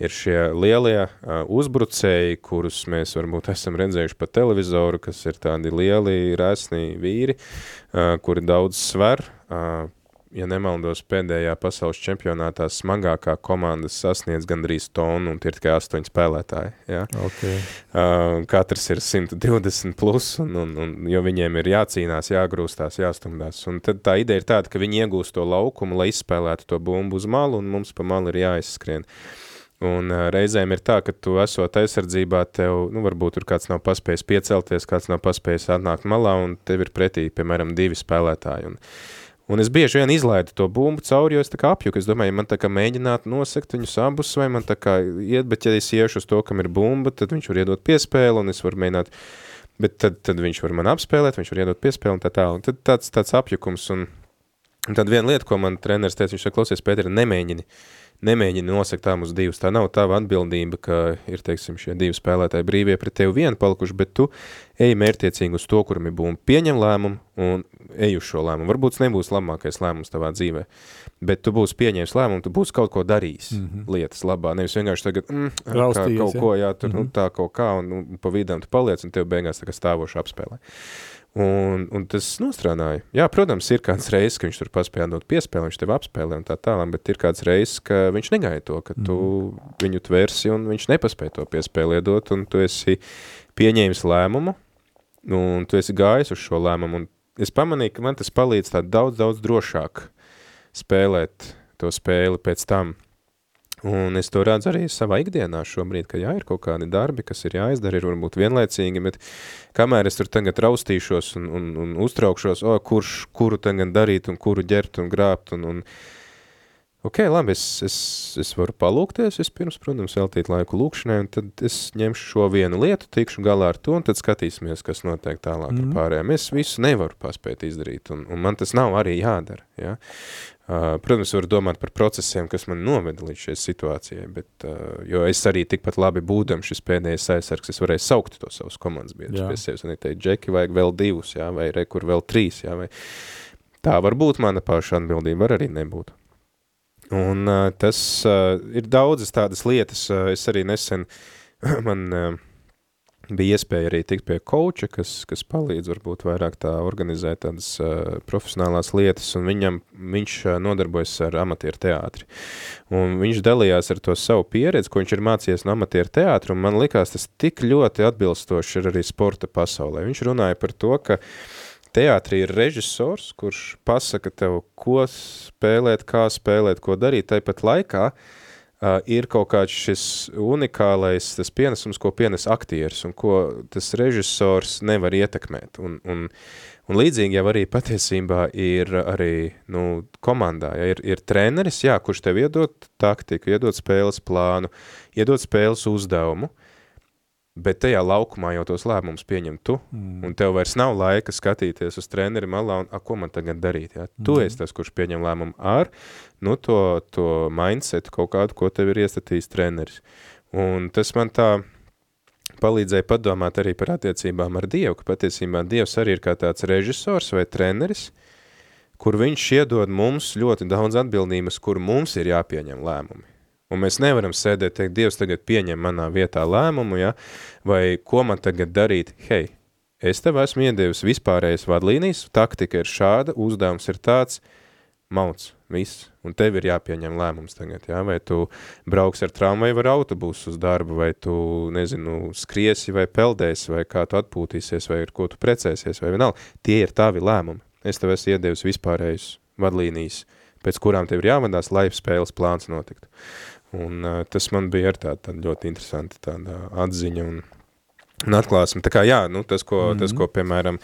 ir šie lielie uh, uzbrucēji, kurus mēs varbūt esam redzējuši pa televizoru, kas ir tādi lieli, rēsni vīri, uh, kuri daudz sver, uh, ja nemaldos, pēdējā pasaules čempionātā smagākā komanda sasniedz gandrīz tonu, un tie ir tikai astoņi spēlētāji. Ja? Okay. Uh, katrs ir 120 plus, un, un, un, jo viņiem ir jācīnās, jāgrūstās, jāstumdās. Un tad tā ideja ir tāda, ka viņi iegūst to laukumu, lai izspēlētu to bumbu uz malu, un mums pa malu ir jāizskrien. Un uh, reizēm ir tā, ka tu esot aizsardzībā, tev, nu, varbūt tur kāds nav paspējis piecelties, kāds nav paspējis atnākt malā, un tev ir pretī, piemēram, divi spēlētāji. Un, uh, Un es bieži vien izlaidu to bumbu cauri, jo es tā kā apjuku. Es domāju, man tā kā mēģināt nosekt viņus abus, vai man tā kā iet, bet ja es iešu uz to, kam ir bumba, tad viņš var iedot piespēli, un es varu mēģināt, bet tad, tad viņš var man apspēlēt, viņš var iedot piespēli, un tā tā. Un tad tāds, tāds apjukums, un, un tad viena lieta, ko man treneris teica, viņš saka, klausies, Pēteri, nemēģini. Nemēģini nosakt tā uz divus. Tā nav tava atbildība, ka ir, teiksim, šie divi spēlētāji brīvie pret tevi vienu palikuši, bet tu ej mērķiecīgi uz to, kuram ir bumba. Pieņem lēmumu un ej uz šo lēmumu. Varbūt tas nebūs labākais lēmums tavā dzīvē, bet tu būsi pieņēmis lēmumu, tu būsi kaut ko darījis mm -hmm. lietas labā. Nevis vienkārši tagad, mm, kā, kaut ja? ko, jā, tur, mm -hmm. nu, mhm. tā kaut kā, un nu, pa vidām tu paliec, un tev beigās tā kā stāvoši apspēlē. Un, un tas nostrādāja. Jā, protams, ir kāds reizes, ka viņš tur paspēja dot piespēli, viņš tev apspēlē un tā tālāk, bet ir kāds reizes, ka viņš negaida to, ka tu mm. viņu tvērsi un viņš nepaspēja to piespēli dot, un tu esi pieņēmis lēmumu, un tu esi gājis uz šo lēmumu, un es pamanīju, ka man tas palīdz tā daudz, daudz drošāk spēlēt to spēli pēc tam, Un es to redzu arī savā ikdienā šobrīd, ka jā, ir kaut kādi darbi, kas ir jāizdara, ir varbūt vienlaicīgi, bet kamēr es tur tagad raustīšos un, un, un uztraukšos, o, kurš, kuru tagad darīt un kuru ģert un grābt un, un ok, labi, es, es, es varu palūkties, vispirms, protams, veltīt laiku lūkšanai, un tad es ņemšu šo vienu lietu, tikšu galā ar to, un tad skatīsimies, kas notiek tālāk mm. ar pārējām. Es visu nevaru paspēt izdarīt, un, un man tas nav arī jādara, ja? Uh, protams, varu domāt par procesiem, kas man noveda līdz šai situācijai, bet, uh, jo es arī tikpat labi būdam šis pēdējais aizsargs, es varēju saukt to savus komandas biedrus pie sevis, un teikt, Džeki, vajag vēl divus, jā, vai rekur vēl trīs, jā, vai tā var būt mana paša atbildība, var arī nebūt. Un uh, tas uh, ir daudzas tādas lietas, uh, es arī nesen, man uh, bija iespēja arī tikt pie koča, kas, kas palīdz varbūt vairāk tā organizēt tādas uh, profesionālās lietas, un viņam, viņš uh, nodarbojas ar amatieru teātri. Un viņš dalījās ar to savu pieredzi, ko viņš ir mācījies no amatieru teātra, un man likās tas tik ļoti atbilstoši ir arī sporta pasaulē. Viņš runāja par to, ka uh, Teātrī ir režisors, kurš pasaka tev, ko spēlēt, kā spēlēt, ko darīt. Tāpat laikā uh, ir kaut kāds šis unikālais tas pienesums, ko pienes aktieris un ko tas režisors nevar ietekmēt. Un, un, un līdzīgi jau arī patiesībā ir arī nu, komandā. Ja, ir, ir treneris, jā, kurš tev iedod taktiku, iedod spēles plānu, iedod spēles uzdevumu, Bet tajā laukumā jau tos lēmumus pieņem tu, mm. un tev vairs nav laika skatīties uz treneri malā un, a, ko man tagad darīt, jā? Tu mm. esi tas, kurš pieņem lēmumu ar, nu, to, to mindset kaut kādu, ko tev ir iestatījis treneris. Un tas man tā palīdzēja padomāt arī par attiecībām ar Dievu, ka patiesībā Dievs arī ir kā tāds režisors vai treneris, kur viņš iedod mums ļoti daudz atbildības, kur mums ir jāpieņem lēmumi. Un mēs nevaram sēdēt, teikt, Dievs tagad pieņem manā vietā lēmumu, ja? vai ko man tagad darīt? Hei, es tev esmu iedevis vispārējais vadlīnijas, taktika ir šāda, uzdevums ir tāds, mauc, viss, un tev ir jāpieņem lēmums tagad, ja? vai tu brauks ar tramvaju vai autobusu uz darbu, vai tu, nezinu, skriesi vai peldēsi, vai kā tu atpūtīsies, vai ar ko tu precēsies, vai vienalga, tie ir tavi lēmumi. Es tev esmu iedevis vispārējais vadlīnijas, pēc kurām tev ir jāvadās, lai spēles plāns notiktu. Un uh, tas man bija ar tāda, tāda ļoti interesanta tāda atziņa un, un atklāsme. Tā kā jā, nu, tas, ko, mm -hmm. tas, ko piemēram,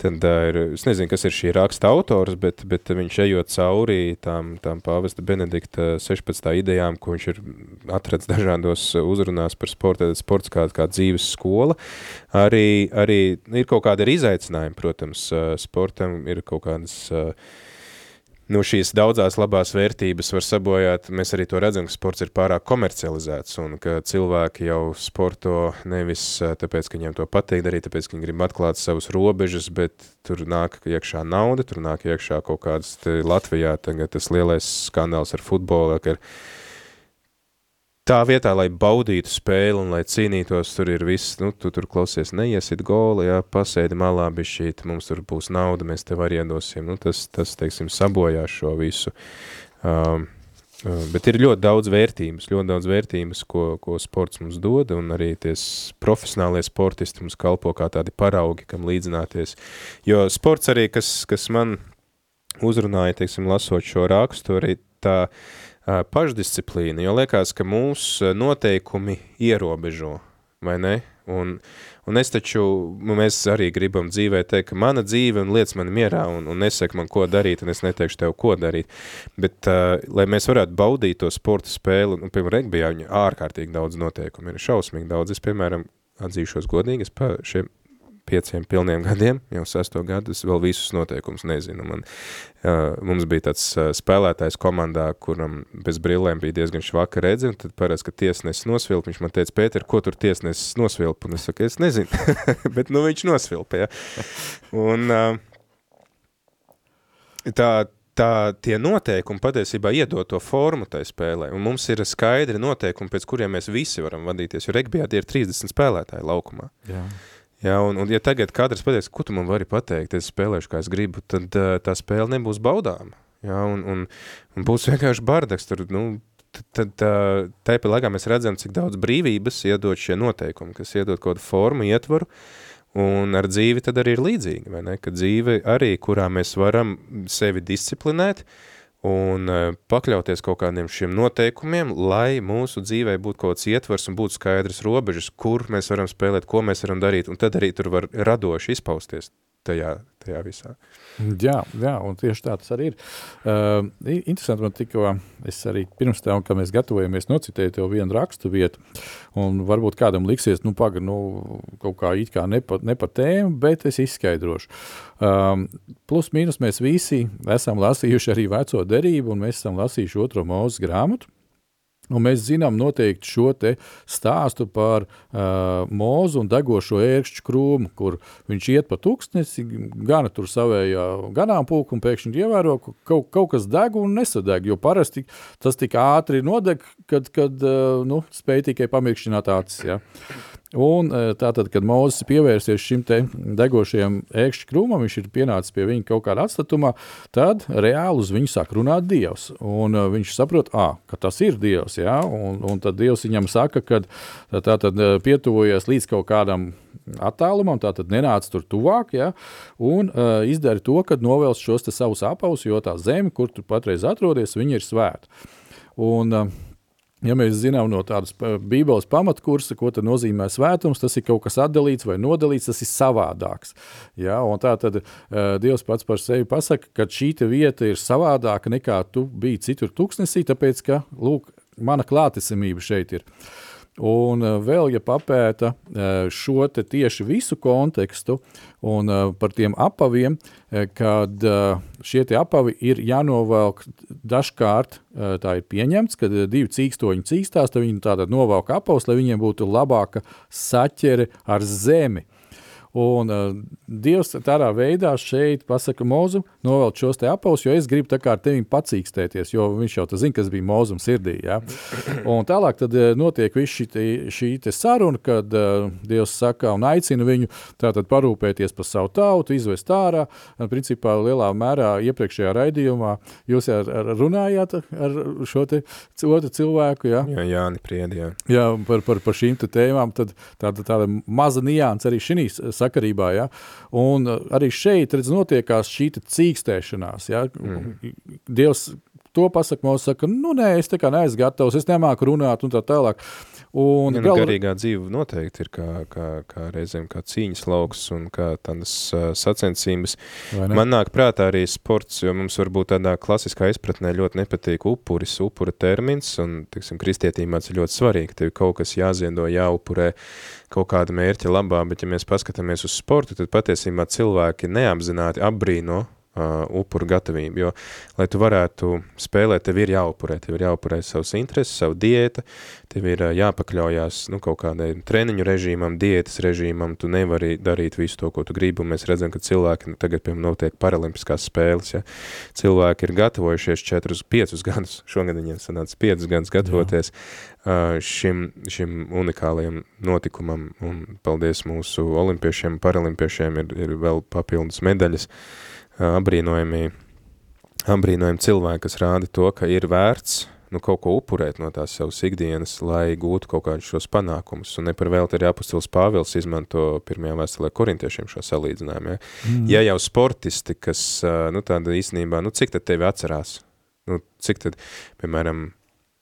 tad uh, ir, es nezinu, kas ir šī raksta autors, bet, bet viņš ejot cauri tām, tām pāvesta Benedikta 16. idejām, ko viņš ir atradis dažādos uzrunās par sportu, tad sports kā, kā dzīves skola, arī, arī ir kaut kāda ir izaicinājuma, protams, sportam ir kaut kādas uh, nu, šīs daudzās labās vērtības var sabojāt. Mēs arī to redzam, ka sports ir pārāk komercializēts un ka cilvēki jau sporto nevis tāpēc, ka viņiem to patīk darīt, tāpēc, ka viņi grib atklāt savus robežas, bet tur nāk iekšā nauda, tur nāk iekšā kaut kādas Latvijā tagad tas lielais skandāls ar futbolu, ka ir tā vietā, lai baudītu spēli un lai cīnītos, tur ir viss, nu, tu tur klausies, neiesit goli, jā, pasēdi malā bišķīt, mums tur būs nauda, mēs tev arī iedosim, nu, tas, tas, teiksim, sabojā šo visu. Um, uh, bet ir ļoti daudz vērtības, ļoti daudz vērtības, ko, ko sports mums dod, un arī ties profesionālie sportisti mums kalpo kā tādi paraugi, kam līdzināties. Jo sports arī, kas, kas man uzrunāja, teiksim, lasot šo rakstu, arī tā, uh, pašdisciplīna, jo liekas, ka mūsu noteikumi ierobežo, vai ne? Un, un es taču, nu, mēs arī gribam dzīvē teikt, ka mana dzīve un lietas man mierā un, un nesaka man, ko darīt, un es neteikšu tev, ko darīt. Bet, uh, lai mēs varētu baudīt to sporta spēli, un, piemēram, regbijā viņa ārkārtīgi daudz noteikumu, ir šausmīgi daudz. Es, piemēram, atzīšos godīgi, es pa šiem pieciem pilniem gadiem, jau sesto gadu, es vēl visus noteikumus nezinu. Man, uh, mums bija tāds uh, spēlētājs komandā, kuram bez brillēm bija diezgan švaka redzi, un tad parasti, ka tiesnesis nosvilp, viņš man teica, Pēter, ko tur tiesnesis nosvilp? Un es saku, es nezinu, bet nu viņš nosvilpa, ja. Un uh, tā, tā tie noteikumi patiesībā iedod to formu tai spēlē, un mums ir skaidri noteikumi, pēc kuriem mēs visi varam vadīties, jo regbijā tie ir 30 spēlētāji laukumā. Jā. Jā, un, un ja tagad katrs pateiks, ko tu man vari pateikt, es spēlēšu, kā es gribu, tad uh, tā spēle nebūs baudāma. Jā, un, un, un būs vienkārši bardaks. Tur, nu, tad tāpat laikā mēs redzam, cik daudz brīvības iedod šie noteikumi, kas iedod kaut kādu formu, ietvaru, un ar dzīvi tad arī ir līdzīgi, vai ne? Ka dzīve arī, kurā mēs varam sevi disciplinēt, uh, un uh, pakļauties kaut kādiem šiem noteikumiem, lai mūsu dzīvē būtu kaut kāds ietvers un būtu skaidrs robežas, kur mēs varam spēlēt, ko mēs varam darīt, un tad arī tur var radoši izpausties tajā, tajā visā. Jā, jā, un tieši tā tas arī ir. Uh, interesanti man tikko, es arī pirms tam, kad mēs gatavojamies, nocitēju tev vienu rakstu vietu, un varbūt kādam liksies, nu, paga, nu, kaut kā it kā ne pa, ne pa tēmu, bet es izskaidrošu. Um, plus mīnus mēs visi esam lasījuši arī veco derību, un mēs esam lasījuši otro mūzes grāmatu, Un mēs zinām noteikti šo stāstu par uh, mūzu un degošo ērkšķu krūmu, kur viņš iet pa tūkstnesi, gana tur savējā ganāmpulku un pēkšņi ievēro, ka kaut, kaut kas deg un nesadeg, jo parasti tas tik ātri nodeg, kad, kad uh, nu, spēj tikai pamirkšķināt acis. Ja. Un e, tātad, kad Mozus pievērsies šim degošajam ēkšķa krūmam, viņš ir pienācis pie viņa kaut kādā atstatumā, tad reāli uz viņu sāk runāt Dievs. Un e, viņš saprot, à, ka tas ir Dievs, ja? un, un tad Dievs viņam saka, ka tātad e, pietuvojies līdz kaut kādam attālumam, tātad nenāc tur tuvāk, ja, un uh, izdara to, ka novēls šos savus apavus, jo tā zeme, kur tu patreiz atrodies, viņa ir svēta. Un, uh, Ja mēs zinām no tādas Bībeles pamatkursa, ko nozīmē svētums, tas ir kaut kas atdalīts vai nodalīts, tas ir savādāks. Ja? Tā tad uh, Dievs pats par sevi pasaka, ka šī vieta ir savādāka nekā tu biji citur tuksnesī, tāpēc, ka, lūk, mana klātesamība šeit ir. Uh, Un eh, vēl, ja papēta eh, šo tieši visu kontekstu un eh, par tiem apaviem, kad šie apavi ir jānovelk dažkārt, tā ir pieņemts, kad divi cīkstoņi cīkstās, tad viņi tātad novelk apavus, lai viņiem būtu labāka saķere ar zemi. Un uh, Dievs tādā veidā šeit pasaka Mozum, novēl šos te apavus, jo es gribu tā kā ar tevi pacīkstēties, jo viņš jau zina, kas bija Mozum sirdī. Ja? Un tālāk tad notiek viss šī, te, šī te saruna, kad uh, Dievs saka un aicina viņu tātad parūpēties par savu tautu, izvest ārā. Un, principā lielā mērā iepriekšējā raidījumā jūs ar, ar runājāt ar šo te otru cilvēku. Ja? Jā, Jāni Priedi, jā. Jā, par, par, par šīm te tēmām, tad tāda, tāda maza nianses arī šīs sakarībā. Ja? Un uh, arī šeit redz, notiekās šī cīkstēšanās. Ja? Mm. Dievs to pasaka, mums saka, nu nē, es tā kā neesmu gatavs, es nemāku runāt un tā tālāk. Un ja, nu, gal... Garīgā dzīve noteikti ir kā, kā, kā reizēm kā cīņas lauks un kā tādas uh, sacensības. Man nāk prātā arī sports, jo mums varbūt tādā klasiskā izpratnē ļoti nepatīk upuris, upura termins, un, tiksim, kristietībā tas ir ļoti svarīgi, tev kaut kas jāziendo, jāupurē kaut kāda mērķa labā, bet ja mēs paskatāmies uz sportu, tad patiesībā cilvēki neapzināti apbrīno uh, upuru gatavību, jo, lai tu varētu spēlēt, tev ir jāupurē, tev ir jāupurē savas intereses, savu diēta, tev ir uh, jāpakļaujās, nu, kaut kādai treniņu režīmam, diētas režīmam, tu nevari darīt visu to, ko tu gribi, un mēs redzam, ka cilvēki, nu, tagad, piemēram, notiek paralimpiskās spēles, ja, cilvēki ir gatavojušies 4-5 gadus, šogad viņiem sanāca 5 gadus gatavoties uh, šim, šim unikālajam notikumam, un paldies mūsu olimpiešiem, paralimpiešiem ir, ir vēl papildus medaļas, uh, apbrīnojami, apbrīnojami cilvēki, kas rāda to, ka ir vērts nu, kaut ko upurēt no tās savas ikdienas, lai gūtu kaut kādus šos panākumus. Un ne par velti arī apustulis Pāvils izmanto pirmajā vēstulē korintiešiem šo salīdzinājumu. Ja? Mm. ja jau sportisti, kas, nu, tāda īstenībā, nu, cik tad tevi atcerās? Nu, cik tad, piemēram,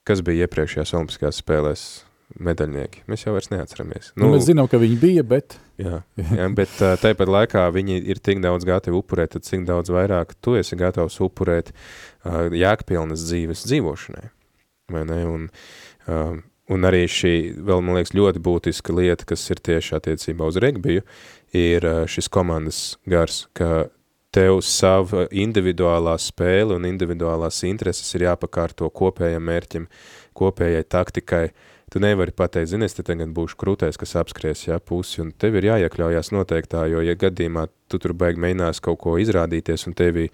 kas bija iepriekšējās olimpiskās spēlēs medaļnieki? Mēs jau vairs neatceramies. Nu, nu, mēs zinām, ka viņi bija, bet... Jā, jā bet tāpat laikā viņi ir tik daudz gatavi upurēt, tad cik daudz vairāk tu esi gatavs upurēt uh, jēgpilnas dzīves dzīvošanai. Vai ne? Un, uh, un arī šī, vēl man liekas, ļoti būtiska lieta, kas ir tieši attiecībā uz regbiju, ir uh, šis komandas gars, ka tev sava individuālā spēle un individuālās intereses ir jāpakārto kopējam mērķim, kopējai taktikai, uh, tu nevari pateikt, zini, es te tagad būšu krūtais, kas apskries, jā, pusi, un tev ir jāiekļaujās noteiktā, jo, ja gadījumā tu tur baigi mēģinās kaut ko izrādīties un tevi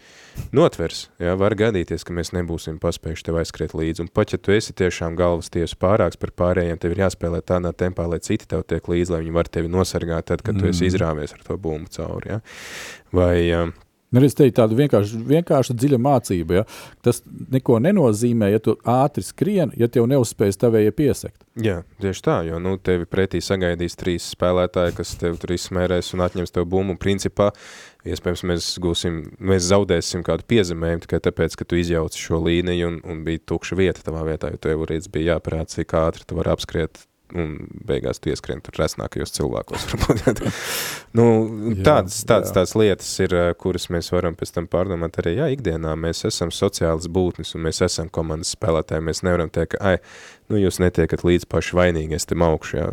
notvers, jā, var gadīties, ka mēs nebūsim paspējuši tev aizskriet līdzi, un pat ja tu esi tiešām galvas tiesu pārāks par pārējiem, tev ir jāspēlē tādā tempā, lai citi tev tiek līdzi, lai viņi var tevi nosargāt tad, kad mm. tu esi mm. izrāvies ar to bumbu cauri, jā. Vai, Nu, es teiktu, tāda vienkārša, vienkārša dziļa mācība. Ja? Tas neko nenozīmē, ja tu ātri skrien, ja tev neuzspējas tavējie piesakt. Jā, tieši tā, jo nu, tevi pretī sagaidīs trīs spēlētāji, kas tev tur izsmērēs un atņems tev bumbu. Principā, iespējams, mēs, gūsim, mēs zaudēsim kādu piezemējumu tikai tāpēc, ka tu izjauci šo līniju un, un bija tukša vieta tavā vietā, jo tev arī bija jāparāda, cik ātri tu vari apskriet un beigās tu ieskrien tur resnākajos cilvēkos. nu, tādas, tādas, tādas lietas ir, eh, kuras mēs varam pēc tam pārdomāt arī, jā, ikdienā mēs esam sociālas būtnes un mēs esam komandas spēlētāji, mēs nevaram teikt, ka, ai, nu jūs netiekat līdz paši vainīgi, es tam augšu, jā,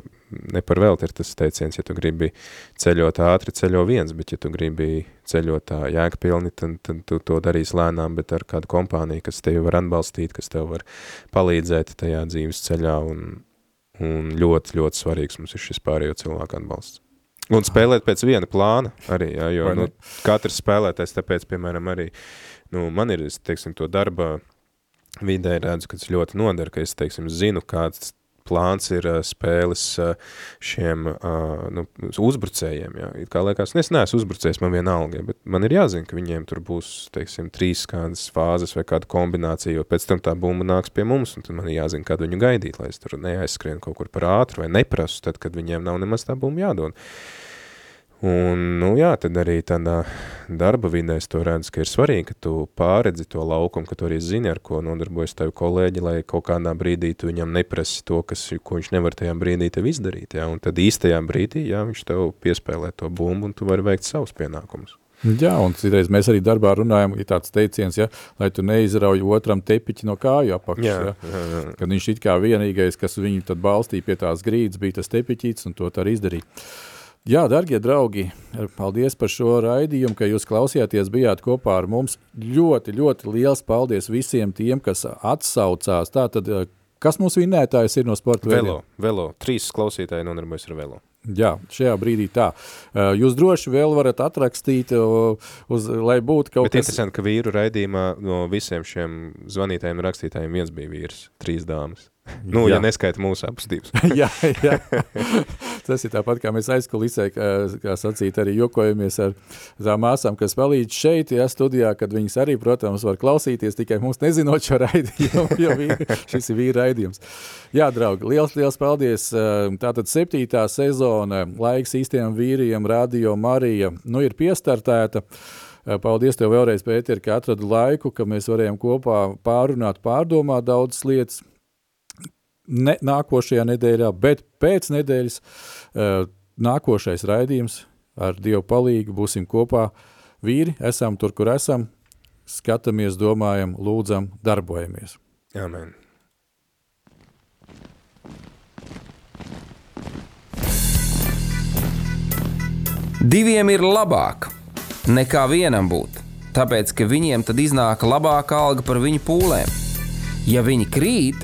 ne par velti ir tas teiciens, ja tu gribi ceļot ātri, ceļo viens, bet ja tu gribi ceļot tā jēgpilni, tad, tad tu to darīs lēnām, bet ar kādu kompāniju, kas tevi var atbalstīt, kas tev var palīdzēt tajā dzīves ceļā un, un ļoti, ļoti svarīgs mums ir šis pārējo cilvēku atbalsts. Un spēlēt pēc viena plāna arī, jā, jo nu, katrs spēlētājs, tāpēc, piemēram, arī, nu, man ir, teiksim, to darba vidē redzu, ka tas ļoti nodara, ka es, teiksim, zinu, kāds plāns ir spēles šiem nu, uzbrucējiem. Jā. It kā liekas, es neesmu uzbrucējs, man vienalga, bet man ir jāzina, ka viņiem tur būs, teiksim, trīs kādas fāzes vai kāda kombinācija, jo pēc tam tā bumba nāks pie mums, un tad man ir jāzina, kādu viņu gaidīt, lai es tur neaizskrienu kaut kur par ātru vai neprasu, tad, kad viņiem nav nemaz tā bumba jādod. Un, nu jā, tad arī tādā darba vidē es to redzu, ka ir svarīgi, ka tu pāredzi to laukumu, ka tu arī zini, ar ko nodarbojas tavi kolēģi, lai kaut kādā brīdī tu viņam neprasi to, kas, ko viņš nevar tajā brīdī tev izdarīt, jā, un tad īstajā brīdī, jā, viņš tev piespēlē to bumbu, un tu vari veikt savus pienākumus. Jā, un citreiz mēs arī darbā runājam, ir tāds teiciens, ja, lai tu neizrauj otram tepiķi no kāju apakšas. Ja, jā, jā. Kad viņš it kā vienīgais, kas viņu tad balstīja pie tās grīdas, bija tas tepiķīts, un to tā arī izdarīja. Jā, darbie draugi, paldies par šo raidījumu, ka jūs klausījāties, bijāt kopā ar mums. Ļoti, ļoti liels paldies visiem tiem, kas atsaucās. Tātad, kas mūsu vinētājs ir no sporta velo? Velo, trīs klausītāji nodarbojas ar velo. Jā, šajā brīdī tā. Jūs droši vēl varat atrakstīt, uz, lai būtu kaut Bet kas... Bet interesanti, ka vīru raidījumā no visiem šiem zvanītājiem un rakstītājiem viens bija vīrs, trīs dāmas. Nu, jā. ja neskaita mūsu divas. jā, jā. Tas ir tāpat, kā mēs aizkulisē, kā, kā sacīt, arī jokojamies ar tām māsām, kas palīdz šeit, ja studijā, kad viņas arī, protams, var klausīties, tikai mums nezinot šo raidījumu, jo vīri, šis ir vīra raidījums. Jā, draugi, liels, liels paldies. Tātad septītā sezona, laiks īstiem vīriem, Radio Marija, nu ir piestartēta. Paldies tev vēlreiz, Pēter, ka atradu laiku, ka mēs varējām kopā pārunāt, pārdomāt daudzas lietas ne nākošajā nedēļā, bet pēc nedēļas uh, nākošais raidījums ar Dievu palīgu būsim kopā. Vīri, esam tur, kur esam, skatāmies, domājam, lūdzam, darbojamies. Amen. Diviem ir labāk nekā vienam būt, tāpēc ka viņiem tad iznāk labāka alga par viņu pūlēm. Ja viņi krīt,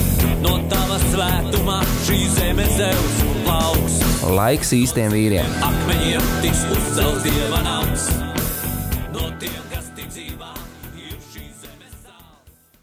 no tava svētumā šī zeme zeus plauks. Laiks īstiem vīriem. Akmeņiem tiks uzcelts dieva nams.